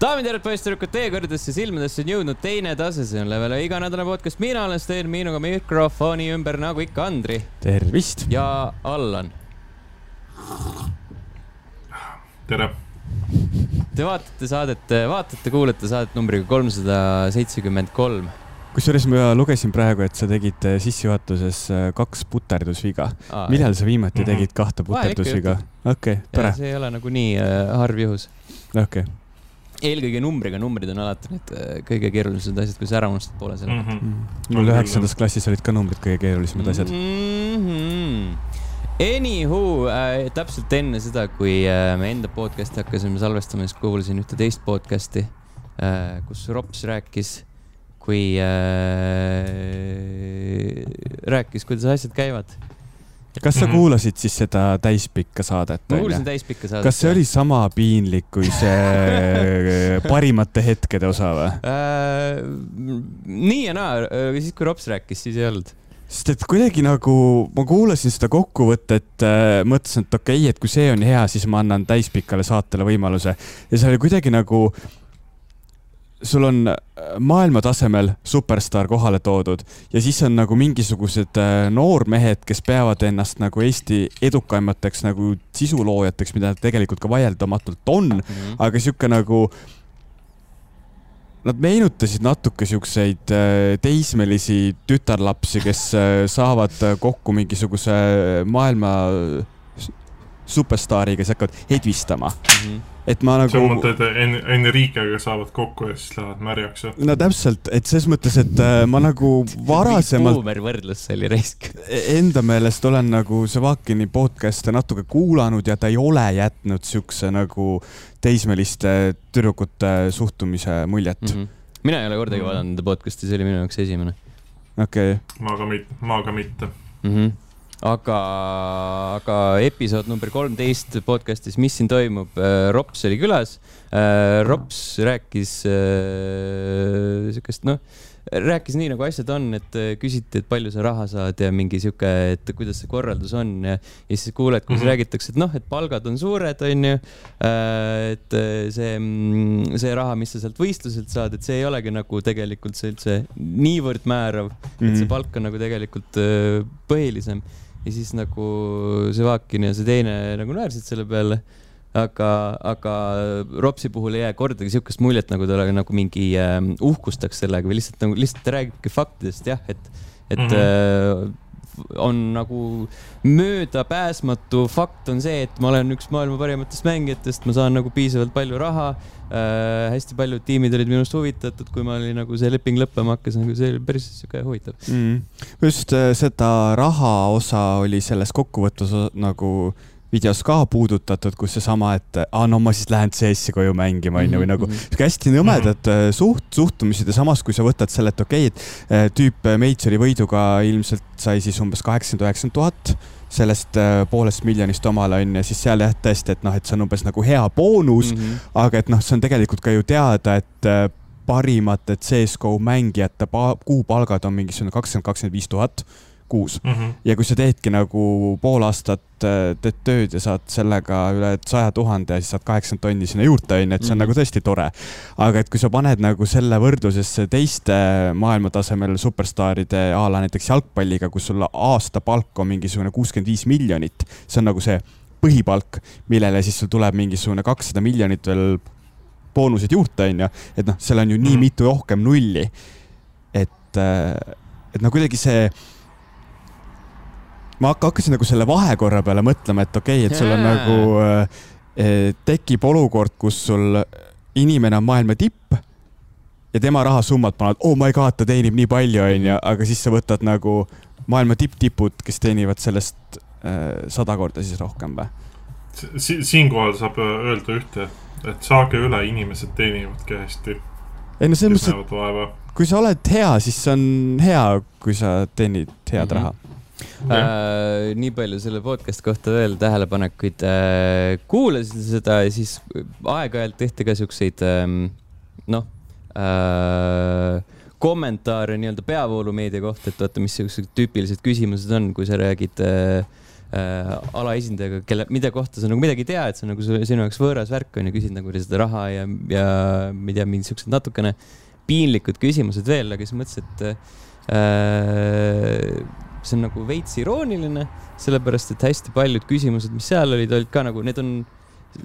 daamid ja härrad, poisssüdrukud, teie kõrgedesse silmadesse on jõudnud teine tase, see on Level iganädalane podcast, mina olen Sten, minuga mikrofoni ümber nagu ikka Andri tervist! ja Allan. tere! Te vaatate saadet, vaatate, kuulate saadet numbriga kolmsada seitsekümmend kolm. kusjuures ma lugesin praegu, et sa tegid sissejuhatuses kaks puterdusviga. millal sa viimati Mhm. tegid kahte puterdusviga? okei okay,, tore. see ei ole nagu nii äh, harv juhus. okei okay. Eelkõige numbriga, numbrid on alati need äh, kõige keerulisemad asjad, kui sa ära unustad poole selle mm. -hmm. mul üheksandas klassis olid ka numbrid kõige keerulisemad asjad mm. -hmm. Anywho äh,, täpselt enne seda, kui äh, me enda podcast'i hakkasime salvestama, siis kuulasin ühte teist podcast'i äh,, kus Rops rääkis, kui äh, rääkis, kuidas asjad käivad. Kas sa mm -hmm. kuulasid siis seda täispikka saadet? ma kuulasin täispikka saadet. kas see oli sama piinlik kui see parimate hetkede osa või äh,? nii ja naa, siis kui Rops rääkis, siis ei olnud sest et kuidagi nagu ma kuulasin seda kokkuvõtet äh,, mõtlesin, et okei okay,, et kui see on hea, siis ma annan täispikale saatele võimaluse ja see oli kuidagi nagu. Sul on maailma tasemel superstaar kohale toodud ja siis on nagu mingisugused äh, noormehed, kes peavad ennast nagu Eesti edukaimateks nagu sisuloojateks, mida tegelikult ka vaieldamatult on mm, -hmm. aga sihuke nagu Nad meenutasid natuke siukseid teismelisi tütarlapsi, kes saavad kokku mingisuguse maailma superstaariga, kes hakkavad hedvistama mm. -hmm. et ma nagu. sa mõtled en, Enriquega saavad kokku ja siis lähevad märjaks või? no täpselt, et selles mõttes, et ma nagu varasemalt. buumer võrdlus see oli raisk. Enda meelest olen nagu Savakini podcast'e natuke kuulanud ja ta ei ole jätnud siukse nagu teismeliste tüdrukute suhtumise muljet mm. -hmm. mina ei ole kordagi mm -hmm. vaadanud podcast'i, see oli minu jaoks esimene. okei okay.. ma ka mitte, ma ka mitte mm. -hmm aga, aga episood number kolmteist podcast'is, mis siin toimub, Rops oli külas. Rops rääkis äh, siukest, noh, rääkis nii nagu asjad on, et küsiti, et palju sa raha saad ja mingi sihuke, et kuidas see korraldus on ja, ja siis kuuled, kuidas mm -hmm. räägitakse, et noh, et palgad on suured, onju. et see, see raha, mis sa sealt võistluselt saad, et see ei olegi nagu tegelikult see üldse niivõrd määrav mm, -hmm. et see palk on nagu tegelikult põhilisem ja siis nagu Sevakin ja see teine nagu naersid selle peale. aga, aga Ropsi puhul ei jää kordagi siukest muljet, nagu ta nagu mingi äh, uhkustaks sellega või lihtsalt nagu lihtsalt ta räägibki faktidest jah, et, et mm -hmm. äh, on nagu möödapääsmatu fakt on see, et ma olen üks maailma parimatest mängijatest, ma saan nagu piisavalt palju raha äh,. hästi paljud tiimid olid minust huvitatud, kui ma olin nagu see leping lõppema hakkas, nagu see oli päris sihuke huvitav mm.. Just äh, seda raha osa oli selles kokkuvõttes nagu videos ka puudutatud, kus seesama, et aa, no ma siis lähen CS-i koju mängima, onju, või nagu Mhm. sihuke hästi nõmedad äh, suht-, suhtumised ja samas, kui sa võtad selle, et okei okay,, et äh, tüüp Majori võiduga ilmselt sai siis umbes kaheksakümmend, üheksakümmend tuhat sellest äh, poolest miljonist omale onju, siis seal jah, tõesti, et noh, et see on umbes nagu hea boonus mm, -hmm. aga et noh, see on tegelikult ka ju teada, et äh, parimate CS-GO mängijate kuupalgad on mingisugune kakskümmend, kakskümmend viis tuhat kuus mm. -hmm. ja kui sa teedki nagu pool aastat, teed tööd ja saad sellega üle saja tuhande ja siis saad kaheksakümmend tonni sinna juurde, onju, et see on mm -hmm. nagu tõesti tore. aga et kui sa paned nagu selle võrdlusesse teiste maailmatasemel superstaaride a la näiteks jalgpalliga, kus sul aastapalk on mingisugune kuuskümmend viis miljonit, see on nagu see põhipalk, millele siis sul tuleb mingisugune kakssada miljonit veel boonused juurde, onju. et noh, seal on ju nii mitu rohkem nulli. et, et no kuidagi see ma hakkasin nagu selle vahekorra peale mõtlema, et okei okay,, et sul on nagu äh, tekib olukord, kus sul inimene on maailma tipp ja tema rahasummat paned, oh my god, ta teenib nii palju, onju, aga siis sa võtad nagu maailma tipp-tipud, kes teenivad sellest äh, sada korda siis rohkem või si? siinkohal saab öelda ühte, et saage üle, inimesed teenivadki hästi. ei no selles mõttes, et kui sa oled hea, siis see on hea, kui sa teenid head mm -hmm. raha Äh, nii palju selle podcast'i kohta veel tähelepanekuid äh,. kuulasin seda ja siis aeg-ajalt tehti ka siukseid ähm, noh äh, kommentaare nii-öelda peavoolumeedia kohta, et vaata, mis siuksed tüüpilised küsimused on, kui sa räägid äh, äh, alaesindajaga, kelle, mida kohta sa nagu midagi ei tea, et see on nagu sinu jaoks võõras värk on ju, küsid nagu seda raha ja, ja ma ei tea, mingid siuksed natukene piinlikud küsimused veel, aga siis mõtlesin, et äh, see on nagu veits irooniline, sellepärast et hästi paljud küsimused, mis seal olid, olid ka nagu, need on,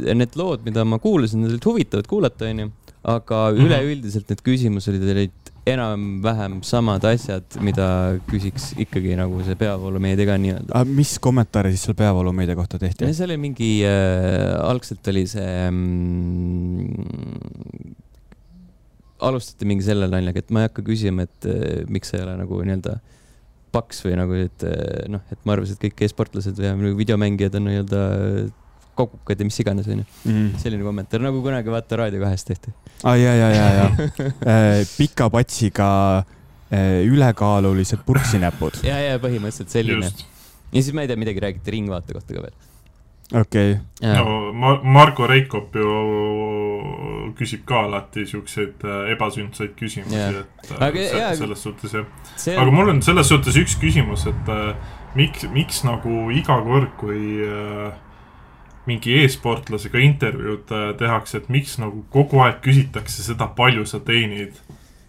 need lood, mida ma kuulasin, need olid huvitavad kuulata, onju, aga mm -hmm. üleüldiselt need küsimused olid, olid enam-vähem samad asjad, mida küsiks ikkagi nagu see peavoolumeedia ka nii-öelda. mis kommentaare siis seal peavoolumeedia kohta tehti? seal oli mingi äh,, algselt oli see mm, alustati mingi selle naljaga, et ma ei hakka küsima, et äh, miks sa ei ole nagu nii-öelda paks või nagu, et äh, noh, et ma arvasin, et kõik e-sportlased või videomängijad on nii-öelda kogukad ja mis iganes, onju mm.. selline kommentaar, nagu kunagi vaata Raadio kahes tehti. aa, ja, ja, ja, ja äh, pika patsiga äh, ülekaalulised purksinäpud. ja, ja põhimõtteliselt selline. ja siis ma ei tea, midagi räägiti Ringvaate kohta ka veel. okei okay.. no Ma Margo Reikop ju küsib ka alati siukseid äh, ebasündsaid küsimusi, et aga, jah, selles suhtes jah see.... aga mul on selles suhtes üks küsimus, et miks, miks nagu iga kord, kui äh, mingi e-sportlasega intervjuud äh, tehakse, et miks nagu kogu aeg küsitakse seda, palju sa teenid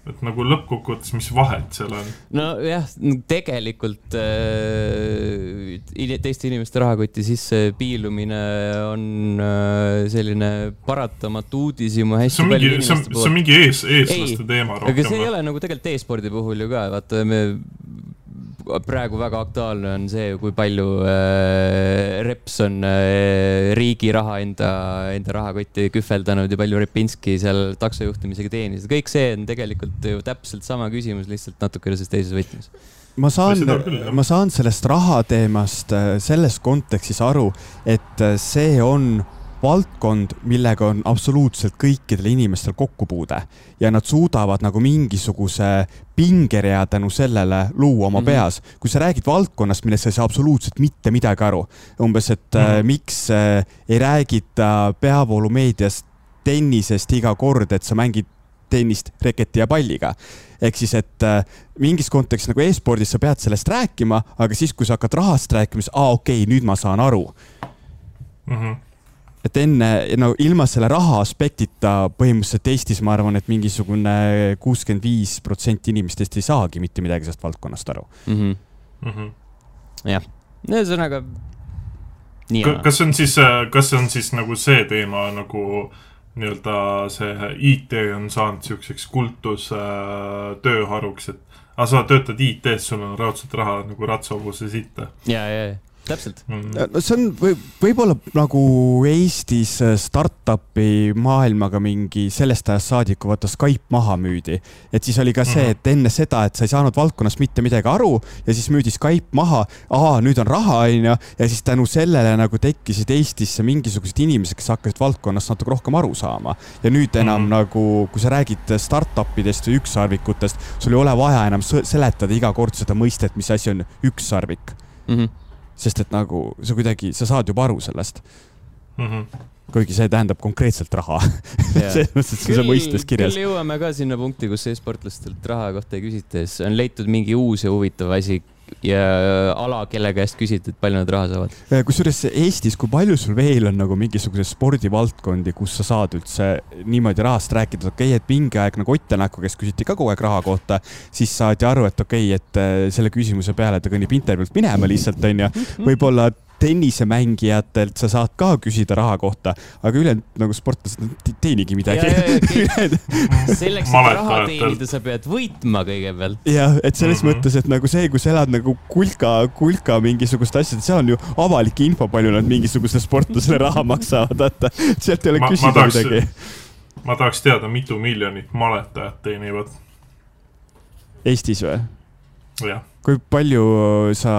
et nagu lõppkokkuvõttes, mis vahet seal on? nojah, tegelikult äh, teiste inimeste rahakotti sisse piilumine on äh, selline paratamatu uudishimu hästi see on mingi, see on, see on mingi ees, eestlaste ei, teema rohkem. aga see ei ole nagu tegelikult e-spordi puhul ju ka, vaata me praegu väga aktuaalne on see, kui palju äh, Reps on äh, riigi raha enda, enda rahakotti kühveldanud ja palju Repinski seal taksojuhtimisega teenis. kõik see on tegelikult ju täpselt sama küsimus, lihtsalt natukene selles teises võtmes ma saan, ma saan sellest raha teemast äh, selles kontekstis aru, et äh, see on valdkond, millega on absoluutselt kõikidel inimestel kokkupuude ja nad suudavad nagu mingisuguse pingerea tänu sellele luua oma mm -hmm. peas. kui sa räägid valdkonnast, millest sa ei saa absoluutselt mitte midagi aru, umbes, et mm -hmm. äh, miks äh, ei räägita peavoolumeedias tennisest iga kord, et sa mängid tennist reketi ja palliga. ehk siis, et äh, mingis kontekstis nagu e-spordis sa pead sellest rääkima, aga siis, kui sa hakkad rahast rääkima, siis aa, okei okay,, nüüd ma saan aru mm. -hmm et enne, no ilma selle raha aspektita põhimõtteliselt Eestis ma arvan, et mingisugune kuuskümmend viis protsenti inimestest ei saagi mitte midagi sellest valdkonnast aru mm. -hmm. Mm -hmm. jah, ühesõnaga. kas see on siis, kas see on siis nagu see teema nagu nii-öelda see IT on saanud siukseks kultustööharuks, et aga sa töötad IT-s, sul on raudselt raha nagu ratsahobuse sitta. ja, ja, ja täpselt mm.. no see on või, võib-olla nagu Eestis äh, startup'i maailmaga mingi sellest ajast saadik, kui vaata Skype maha müüdi. et siis oli ka see, mhm. et enne seda, et sa ei saanud valdkonnast mitte midagi aru ja siis müüdi Skype maha. aa, nüüd on raha, onju. ja siis tänu sellele nagu tekkisid Eestisse mingisugused inimesed, kes hakkasid valdkonnast natuke rohkem aru saama. ja nüüd enam mm nagu, kui sa räägid startup idest või ükssarvikutest, sul ei ole vaja enam seletada iga kord seda mõistet, mis asi on ükssarvik mm. -hmm sest et nagu sa kuidagi, sa saad juba aru sellest mm. -hmm kuigi see tähendab konkreetselt raha selles mõttes, et see on mõistes kirjas. küll jõuame ka sinna punkti, kus e-sportlastelt raha kohta ei küsita ja siis on leitud mingi uus ja huvitav asi, ala, kelle käest küsiti, et palju nad raha saavad? Äh, kusjuures Eestis, kui palju sul veel on nagu mingisuguseid spordivaldkondi, kus sa saad üldse niimoodi rahast rääkida, okei okay,, et mingi aeg nagu Ott Tänaku käest küsiti ka kogu aeg raha kohta, siis saadi aru, et okei okay,, et äh, selle küsimuse peale ta kõnnib intervjuult minema lihtsalt onju. võib-olla tennisemängijatelt sa saad ka küsida raha kohta, aga ülejäänud nagu sportlased ei teenigi midagi. selleks, et raha teenida, sa pead võitma kõigepealt. jah, et selles mm -hmm. mõttes, et nagu see, kui sa elad nagu kulka, kulka mingisugust asja, seal on ju avalik info, palju nad mingisugusele sportlasele raha maksavad, vaata. sealt ei ole ma, küsida ma tahaks, midagi. ma tahaks teada, mitu miljonit maletajat teenivad. Eestis või? Kui palju sa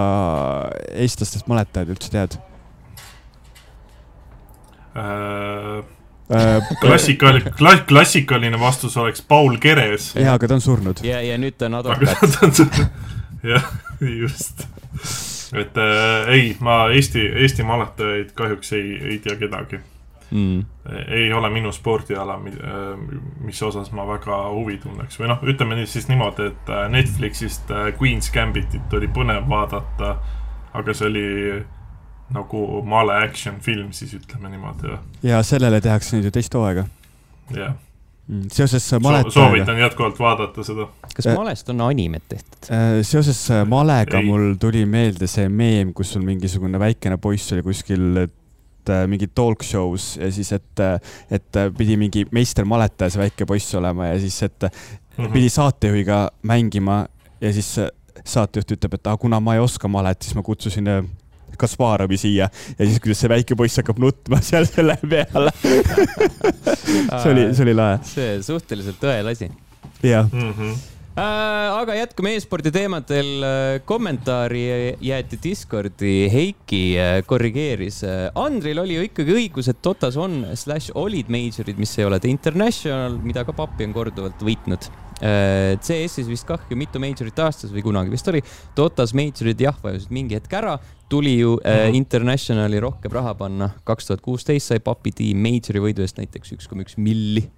eestlastest maletajaid üldse tead äh,? äh klassikaline kla,, klassikaline vastus oleks Paul Keres. jaa, aga ta on surnud. ja, ja nüüd ta on advokaat. jah, just. et äh, ei, ma Eesti, Eesti maletajaid kahjuks ei, ei tea kedagi mm. ei ole minu spordiala, äh, mis osas ma väga huvi tunneks või noh, ütleme siis niimoodi, et äh, Netflixist äh, Queen's Gambitit oli põnev vaadata, aga see oli nagu male action film siis ütleme niimoodi. ja sellele tehakse nüüd ju teist hooaega. jah yeah Mm, seoses maletajaga. soovitan jätkuvalt vaadata seda. kas malest on animet tehtud? Seoses malega Ei. mul tuli meelde see meem, kus sul mingisugune väikene poiss oli kuskil mingi talk show's ja siis, et, et pidi mingi meister maletaja, see väike poiss olema ja siis, et mm -hmm. pidi saatejuhiga mängima ja siis saatejuht ütleb, et ah, kuna ma ei oska malet, siis ma kutsusin Kasparovi siia ja siis, kuidas see väike poiss hakkab nutma seal selle peale see oli, see oli lahe. see suhteliselt tõel asi. jah mm -hmm aga jätkame e-spordi teemadel. Äh, kommentaari jäeti Discordi, Heiki äh, korrigeeris. Andril oli ju ikkagi õigus, et Dotas on slaš olid major'id, mis ei ole The International, mida ka Papi on korduvalt võitnud Äh, CS-is vist kah ju mitu major'it aastas või kunagi vist oli. Dotas major'id jah, vajusid mingi hetk ära, tuli ju mm -hmm. Internationali rohkem raha panna. kaks tuhat kuusteist sai Papi tiim major'i võidu eest näiteks üks koma üks milli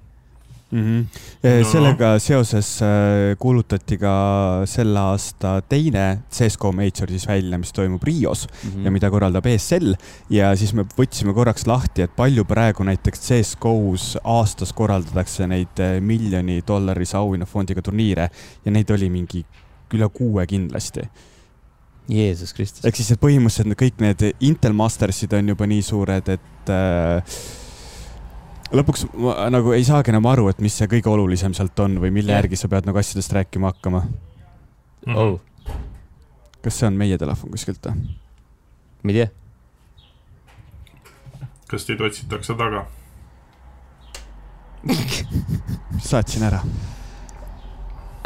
mm. -hmm. No. sellega seoses äh, kuulutati ka selle aasta teine CSGO Major siis välja, mis toimub Rios mm -hmm. ja mida korraldab ESL ja siis me võtsime korraks lahti, et palju praegu näiteks CSGO-s aastas korraldatakse neid äh, miljoni dollarise auhinnafondiga turniire ja neid oli mingi üle kuue kindlasti Jeesus Kristus. ehk siis, et põhimõtteliselt kõik need Intel Mastersid on juba nii suured, et äh, lõpuks ma nagu ei saagi enam aru, et mis see kõige olulisem sealt on või mille yeah. järgi sa pead nagu asjadest rääkima hakkama mm. -hmm. Oh. kas see on meie telefon kuskilt või? ma ei tea. kas teid otsitakse taga saatsin ära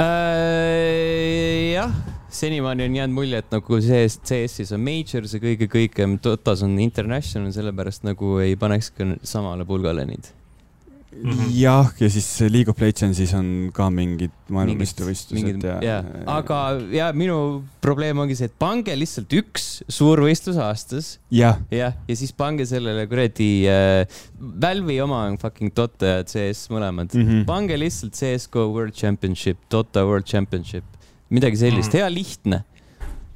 äh,. jah, senimaani on jäänud mulje, et nagu see CS-is on major, see kõige kõigem, Dotas on international, sellepärast nagu ei paneks ka samale pulgale neid Mm -hmm. jah, ja siis League of Legendsis on ka mingid maailmameistrivõistlused ja, ja. aga ja minu probleem ongi see, et pange lihtsalt üks suurvõistlus aastas. jah, ja, ja siis pange sellele kuradi äh, Valve'i oma on fucking Dota ja CS mõlemad mm. -hmm. pange lihtsalt CSGO World Championship, Dota World Championship midagi sellist mm., hea lihtne.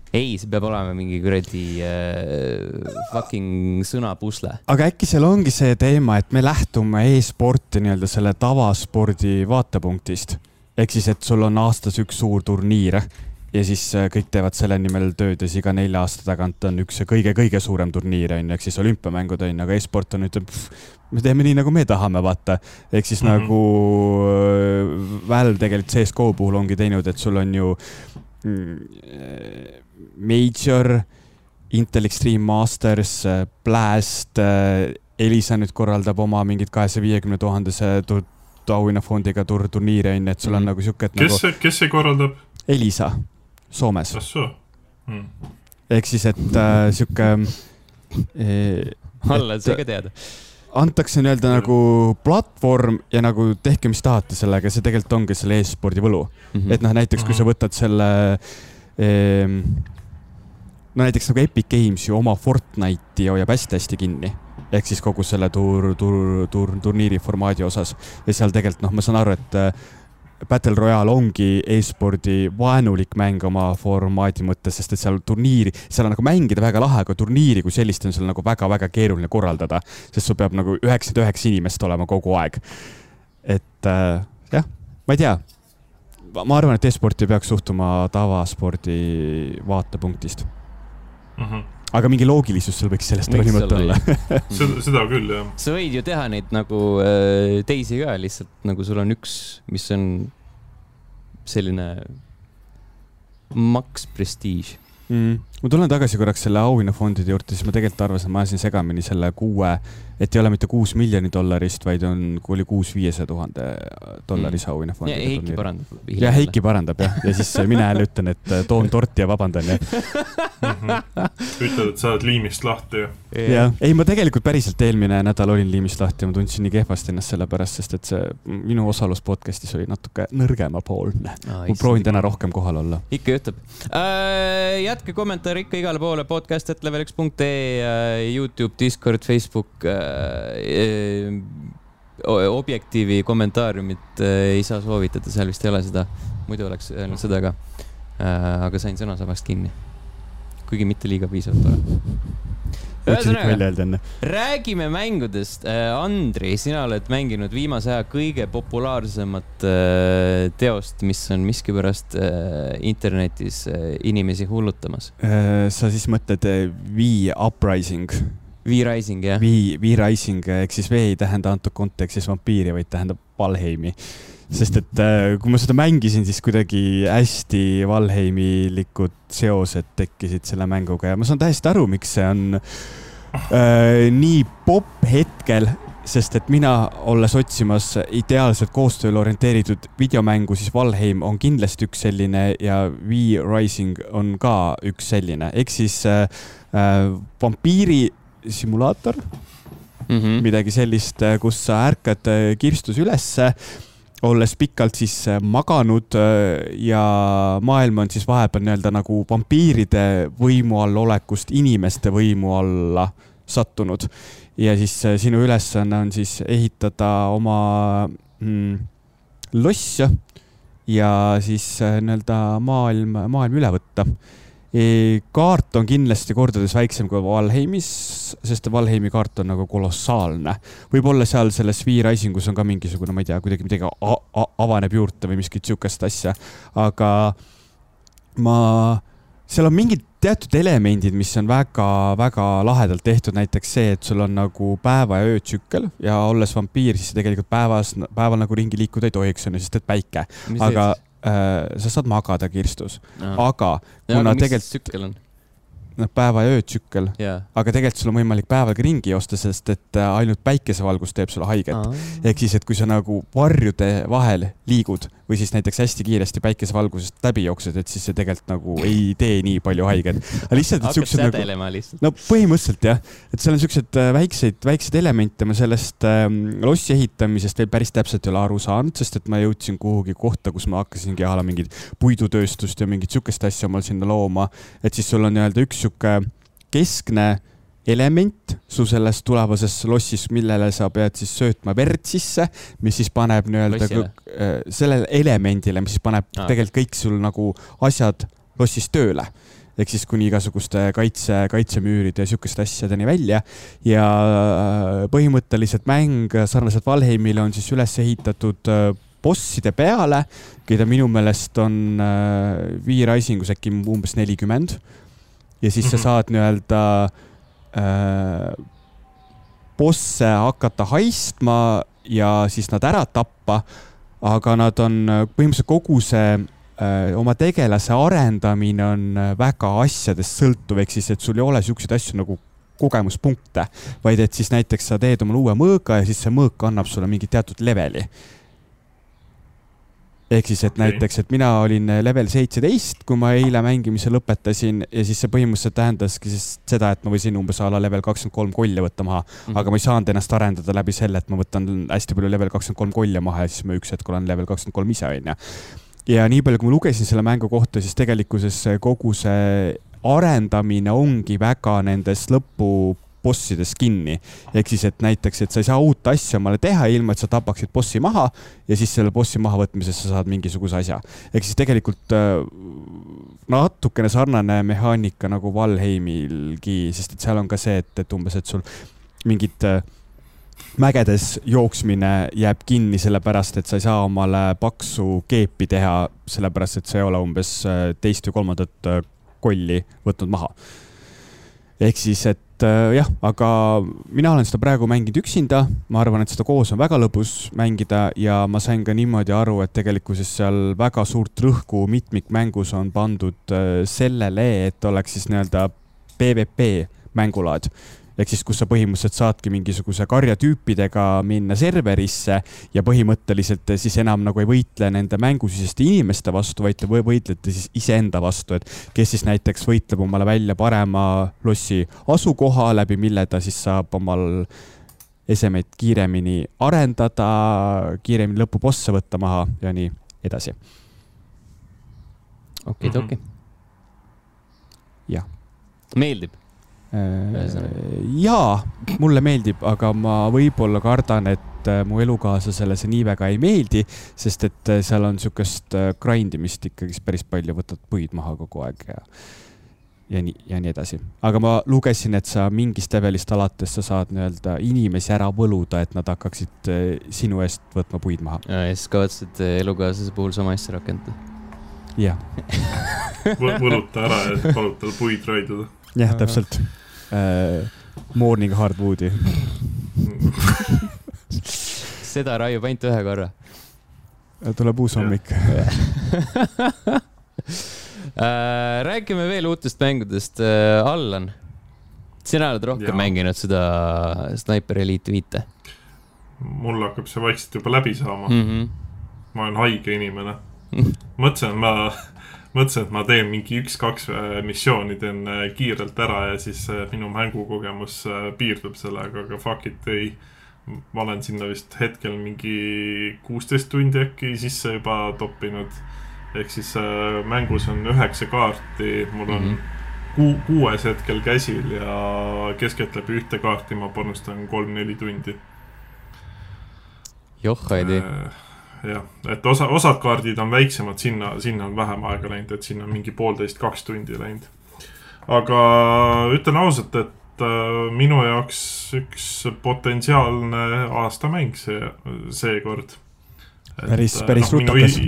ei, see peab olema mingi kuradi äh, fucking sõnapusle. aga äkki seal ongi see teema, et me lähtume e-sporti nii-öelda selle tavaspordi vaatepunktist ehk siis, et sul on aastas üks suur turniir ja siis äh, kõik teevad selle nimel tööd ja siis iga nelja aasta tagant on üks kõige-kõige suurem turniir onju, ehk siis olümpiamängud onju, aga e-sport on, ütleb, me teeme nii, nagu me tahame, vaata. ehk siis mm -hmm. nagu äh, Valve tegelikult CSGO puhul ongi teinud, et sul on ju mm, Major, Intel Extreme Masters, Blast, Elisa nüüd korraldab oma mingit kahesaja viiekümne tuhandese auhinnafondiga tur-, turniiri onju, et sul on mm -hmm. nagu siuke, et kes nagu. kes see korraldab? Elisa Soomes. Hmm. ehk siis, et äh, sihuke äh,. alla, see ka teada antakse nii-öelda nagu platvorm ja nagu tehke, mis tahate sellega, see tegelikult ongi selle e-spordi võlu mm. -hmm. et noh, näiteks kui sa mhm. võtad selle eh,. no näiteks nagu Epic Games ju oma Fortnite'i hoiab hästi-hästi kinni ehk siis kogu selle tur-, tur-, tur-, turniiri formaadi osas ja seal tegelikult noh, ma saan aru, et Battle Royale ongi e-spordi vaenulik mäng oma formaadi mõttes, sest et seal turniiri, seal on nagu mängida väga lahe, aga turniiri kui sellist on seal nagu väga-väga keeruline korraldada, sest sul peab nagu üheksakümmend üheksa inimest olema kogu aeg. et äh, jah, ma ei tea. ma arvan, et e-sporti peaks suhtuma tavaspordi vaatepunktist mm. -hmm aga mingi loogilisus seal võiks sellest hoolimata olla. seda, seda küll, jah. sa võid ju teha neid nagu äh, teisi ka, lihtsalt nagu sul on üks, mis on selline maks prestiiž. Mm.. Ma tulen tagasi korraks selle auhinnafondide juurde, siis ma tegelikult arvasin, ma ajasin segamini selle kuue, et ei ole mitte kuus miljoni dollarist, vaid on, oli kuus viiesaja tuhande dollarise mm. auhinnafond. ja Heiki parandab. ja Heiki parandab jah, ja siis mina jälle ütlen, et äh, toon torti ja vabandan ja ütled, et sa oled liimist lahti ja. jah, ei ma tegelikult päriselt eelmine nädal olin liimist lahti ja ma tundsin nii kehvasti ennast selle pärast, sest et see minu osalus podcast'is oli natuke nõrgemapoolne ah,. ma proovin täna rohkem kohal olla. ikka juhtub äh,. jätke kommentaare ikka igale poole podcast.level1.ee, äh, Youtube, Discord, Facebook äh, objektiivi kommentaariumit äh, ei saa soovitada, seal vist ei ole seda, muidu oleks öelnud seda ka äh,. aga sain sõnasabast kinni kuigi mitte liiga piisavalt ole. Enne. räägime mängudest. Äh, Andri, sina oled mänginud viimase aja kõige populaarsemat äh, teost, mis on miskipärast internetis inimesi hullutamas. sa siis mõtled V Uprising? V-Rising, jah. V, V-Rising ehk siis V ei tähenda antud kontekstis vampiiri, vaid tähendab Valheimi sest et äh, kui ma seda mängisin, siis kuidagi hästi Valheimilikud seosed tekkisid selle mänguga. Ja ma saan täiesti aru, miks see on äh, nii popp hetkel, sest et mina, olles otsimas ideaalselt koostööle orienteeritud videomängu, siis Valheim on kindlasti üks selline ja V-Rising on ka üks selline, ehk siis äh, äh, vampiiri simulaator. Mm, -hmm. midagi sellist, äh, kus sa ärkad äh, kirstus ülesse olles pikalt siis äh, maganud äh, ja maailm on siis vahepeal nii-öelda nagu vampiiride võimu all olekust inimeste võimu alla sattunud. ja siis äh, sinu ülesanne on siis ehitada oma mm, loss ja siis nii-öelda maailm, maailm üle võtta kaart on kindlasti kordades väiksem kui Valheimis, sest Valheimi kaart on nagu kolossaalne. võib-olla seal selles V-Rising us on ka mingisugune, ma ei tea, kuidagi midagi avaneb juurde või miskit sihukest asja, aga ma, seal on mingid teatud elemendid, mis on väga-väga lahedalt tehtud, näiteks see, et sul on nagu päeva ja öö tsükkel ja olles vampiir, siis tegelikult päevas, päeval nagu ringi liikuda ei tohiks, on ju, sest et päike. aga sa saad magada kirstus, aga kuna tegelikult. noh, päeva ja öö tsükkel yeah., aga tegelikult sul on võimalik päeval ka ringi joosta, sest et äh, ainult päikesevalgus teeb sulle haiget. ehk siis, et kui sa nagu varjude vahel liigud või siis näiteks hästi kiiresti päikesevalgusest läbi jooksed, et siis see tegelikult nagu ei tee nii palju haiget. aga lihtsalt, et siuksed nagu. no põhimõtteliselt jah, et seal on siukseid äh, väikseid, väikseid elemente, ma sellest ähm, lossi ehitamisest veel päris täpselt ei ole aru saanud, sest et ma jõudsin kuhugi kohta, kus ma hakkasingi a la mingit puidutööstust ja mingit siukest asja omal sinna looma. et siis sul on nii-öelda üks sihuke keskne element su selles tulevases lossis, millele sa pead siis söötma verd sisse, mis siis paneb nii-öelda äh, sellele elemendile, mis siis paneb ah. tegelikult kõik sul nagu asjad lossis tööle ehk siis kuni igasuguste kaitse, kaitsemüüride ja sihukeste asjadeni välja. ja äh, põhimõtteliselt mäng sarnaselt Valheimile on siis üles ehitatud äh, bosside peale, keda minu meelest on V-Risingus äkki umbes nelikümmend. ja siis mm -hmm. sa mhm. saad nii-öelda Äh, bosse hakata haistma ja siis nad ära tappa. aga nad on põhimõtteliselt kogu see äh, oma tegelase arendamine on väga asjadest sõltuv, ehk siis, et sul ei ole siukseid asju nagu kogemuspunkte, vaid et siis näiteks sa teed omale uue mõõga ja siis see mõõk annab sulle mingi teatud leveli ehk siis, et okay. näiteks, et mina olin eh, level seitseteist, kui ma eile mängimise lõpetasin ja siis see põhimõtteliselt tähendaski siis seda, et ma võisin umbes a la level kakskümmend kolm kolja võtta maha mm. -hmm. aga ma ei saanud ennast arendada läbi selle, et ma võtan hästi palju level kakskümmend kolm kolja maha ja siis ma üks hetk olen level kakskümmend kolm ise, onju. ja nii palju, kui ma lugesin selle mängu kohta, siis tegelikkuses kogu see arendamine ongi väga nendes lõpu bossidest kinni. ehk siis, et näiteks, et sa ei saa uut asja omale teha, ilma et sa tapaksid bossi maha ja siis selle bossi mahavõtmises sa saad mingisuguse asja. ehk siis tegelikult äh, natukene sarnane mehaanika nagu Valheimilgi, sest et seal on ka see, et, et umbes, et sul mingid äh, mägedes jooksmine jääb kinni sellepärast, et sa ei saa omale paksu keepi teha, sellepärast et sa ei ole umbes äh, teist või kolmandat kolli võtnud maha. ehk siis, et et äh, jah, aga mina olen seda praegu mänginud üksinda, ma arvan, et seda koos on väga lõbus mängida ja ma sain ka niimoodi aru, et tegelikkuses seal väga suurt rõhku mitmikmängus on pandud äh, sellele, et oleks siis nii-öelda PVP mängulaad ehk siis, kus sa põhimõtteliselt saadki mingisuguse karjatüüpidega minna serverisse ja põhimõtteliselt siis enam nagu ei võitle nende mängusiseste inimeste vastu, vaid te võitlete siis iseenda vastu, et kes siis näiteks võitleb omale välja parema lossi asukoha, läbi mille ta siis saab omal esemeid kiiremini arendada, kiiremini lõpubosse võtta maha ja nii edasi. okidoki. Mhm. jah. meeldib jaa, mulle meeldib, aga ma võib-olla kardan, et äh, mu elukaaslasele see nii väga ei meeldi, sest et äh, seal on sihukest äh, grind imist ikkagist päris palju, võtad puid maha kogu aeg ja ja nii, ja nii edasi. aga ma lugesin, et sa mingist levelist alates sa saad nii-öelda inimesi ära võluda, et nad hakkaksid sinu eest võtma puid maha. ja siis kavatsesid eh, elukaaslase puhul sama asja rakendada? jah võluta ära ja palud tal puid raiduda. jah, täpselt uh,. Morning hardwood'i seda raiub ainult ühe korra. tuleb uus hommik Äh, räägime veel uutest mängudest. Äh, Allan, sina oled rohkem ja. mänginud seda Sniper Elite viite? mul hakkab see vaikselt juba läbi saama mm. -hmm. ma olen haige inimene mõtlesin, et ma, mõtlesin, et ma teen mingi üks-kaks äh, missiooni, teen kiirelt ära ja siis minu mängukogemus piirdub sellega, aga fuck it, ei. ma olen sinna vist hetkel mingi kuusteist tundi äkki sisse juba toppinud ehk siis äh, mängus on üheksa kaarti, mul on mm -hmm. ku, kuues hetkel käsil ja keskeltläbi ühte kaarti ma panustan kolm-neli tundi. joh, Heidi äh,. Jah, et osa, osad kaardid on väiksemad, sinna, sinna on vähem aega läinud, et sinna on mingi poolteist, kaks tundi läinud. aga ütlen ausalt, et äh, minu jaoks üks potentsiaalne aastamäng see, seekord. päris, päris no, rutakas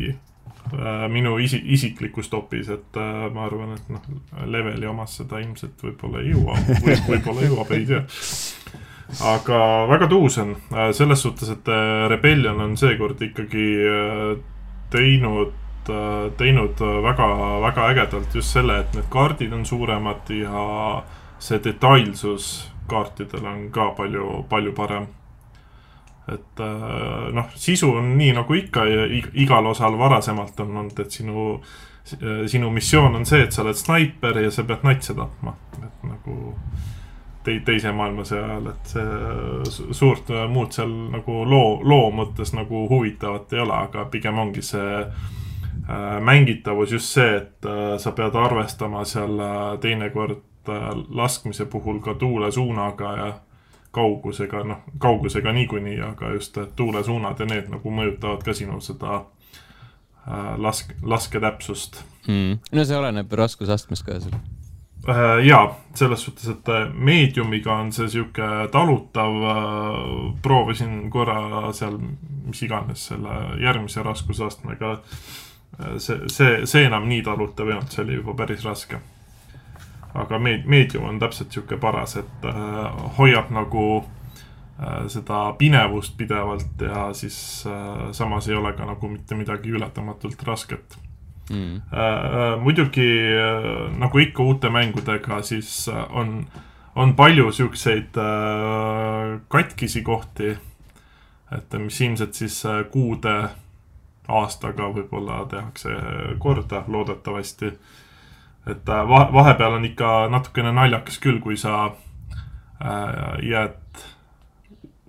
Äh, minu isi-, isiklikus topis, et äh, ma arvan, et noh, leveli omas seda ilmselt võib-olla ei jõua või võib-olla jõuab, ei tea. Aga väga tuus on. Äh, selles suhtes, et Rebellion on seekord ikkagi teinud, teinud väga, väga ägedalt just selle, et need kaardid on suuremad ja see detailsus kaartidel on ka palju, palju parem. Et äh, noh, sisu on nii nagu ikka ja igal osal varasemalt on olnud, et sinu, äh, sinu missioon on see, et sa oled snaiper ja sa pead natse tapma, et nagu te, teise maailmasõja ajal, et see suurt muud seal nagu loo, loo mõttes nagu huvitavat ei ole, aga pigem ongi see äh, mängitavus just see, et äh, sa pead arvestama seal äh, teinekord laskmise puhul ka tuulesuunaga ja kaugusega, noh, kaugusega niikuinii, aga just tuulesuunad ja need nagu mõjutavad ka sinu seda lask-, lasketäpsust mm.. no see oleneb raskusastmest ka seal. Jaa, selles suhtes, et äh, meediumiga on see sihuke talutav äh,. proovisin korra seal, mis iganes selle järgmise raskusastmega äh,. see, see, see enam nii talutav ei olnud, see oli juba päris raske aga meed-, meedium on täpselt sihuke paras, et äh, hoiab nagu äh, seda pinevust pidevalt ja siis äh, samas ei ole ka nagu mitte midagi ületamatult rasket mm.. Äh, äh, muidugi äh, nagu ikka uute mängudega, siis on, on palju siukseid katkisi kohti, et mis ilmselt siis kuude, aastaga võib-olla tehakse korda, loodetavasti. Et va vahepeal on ikka natukene naljakas küll, kui sa jääd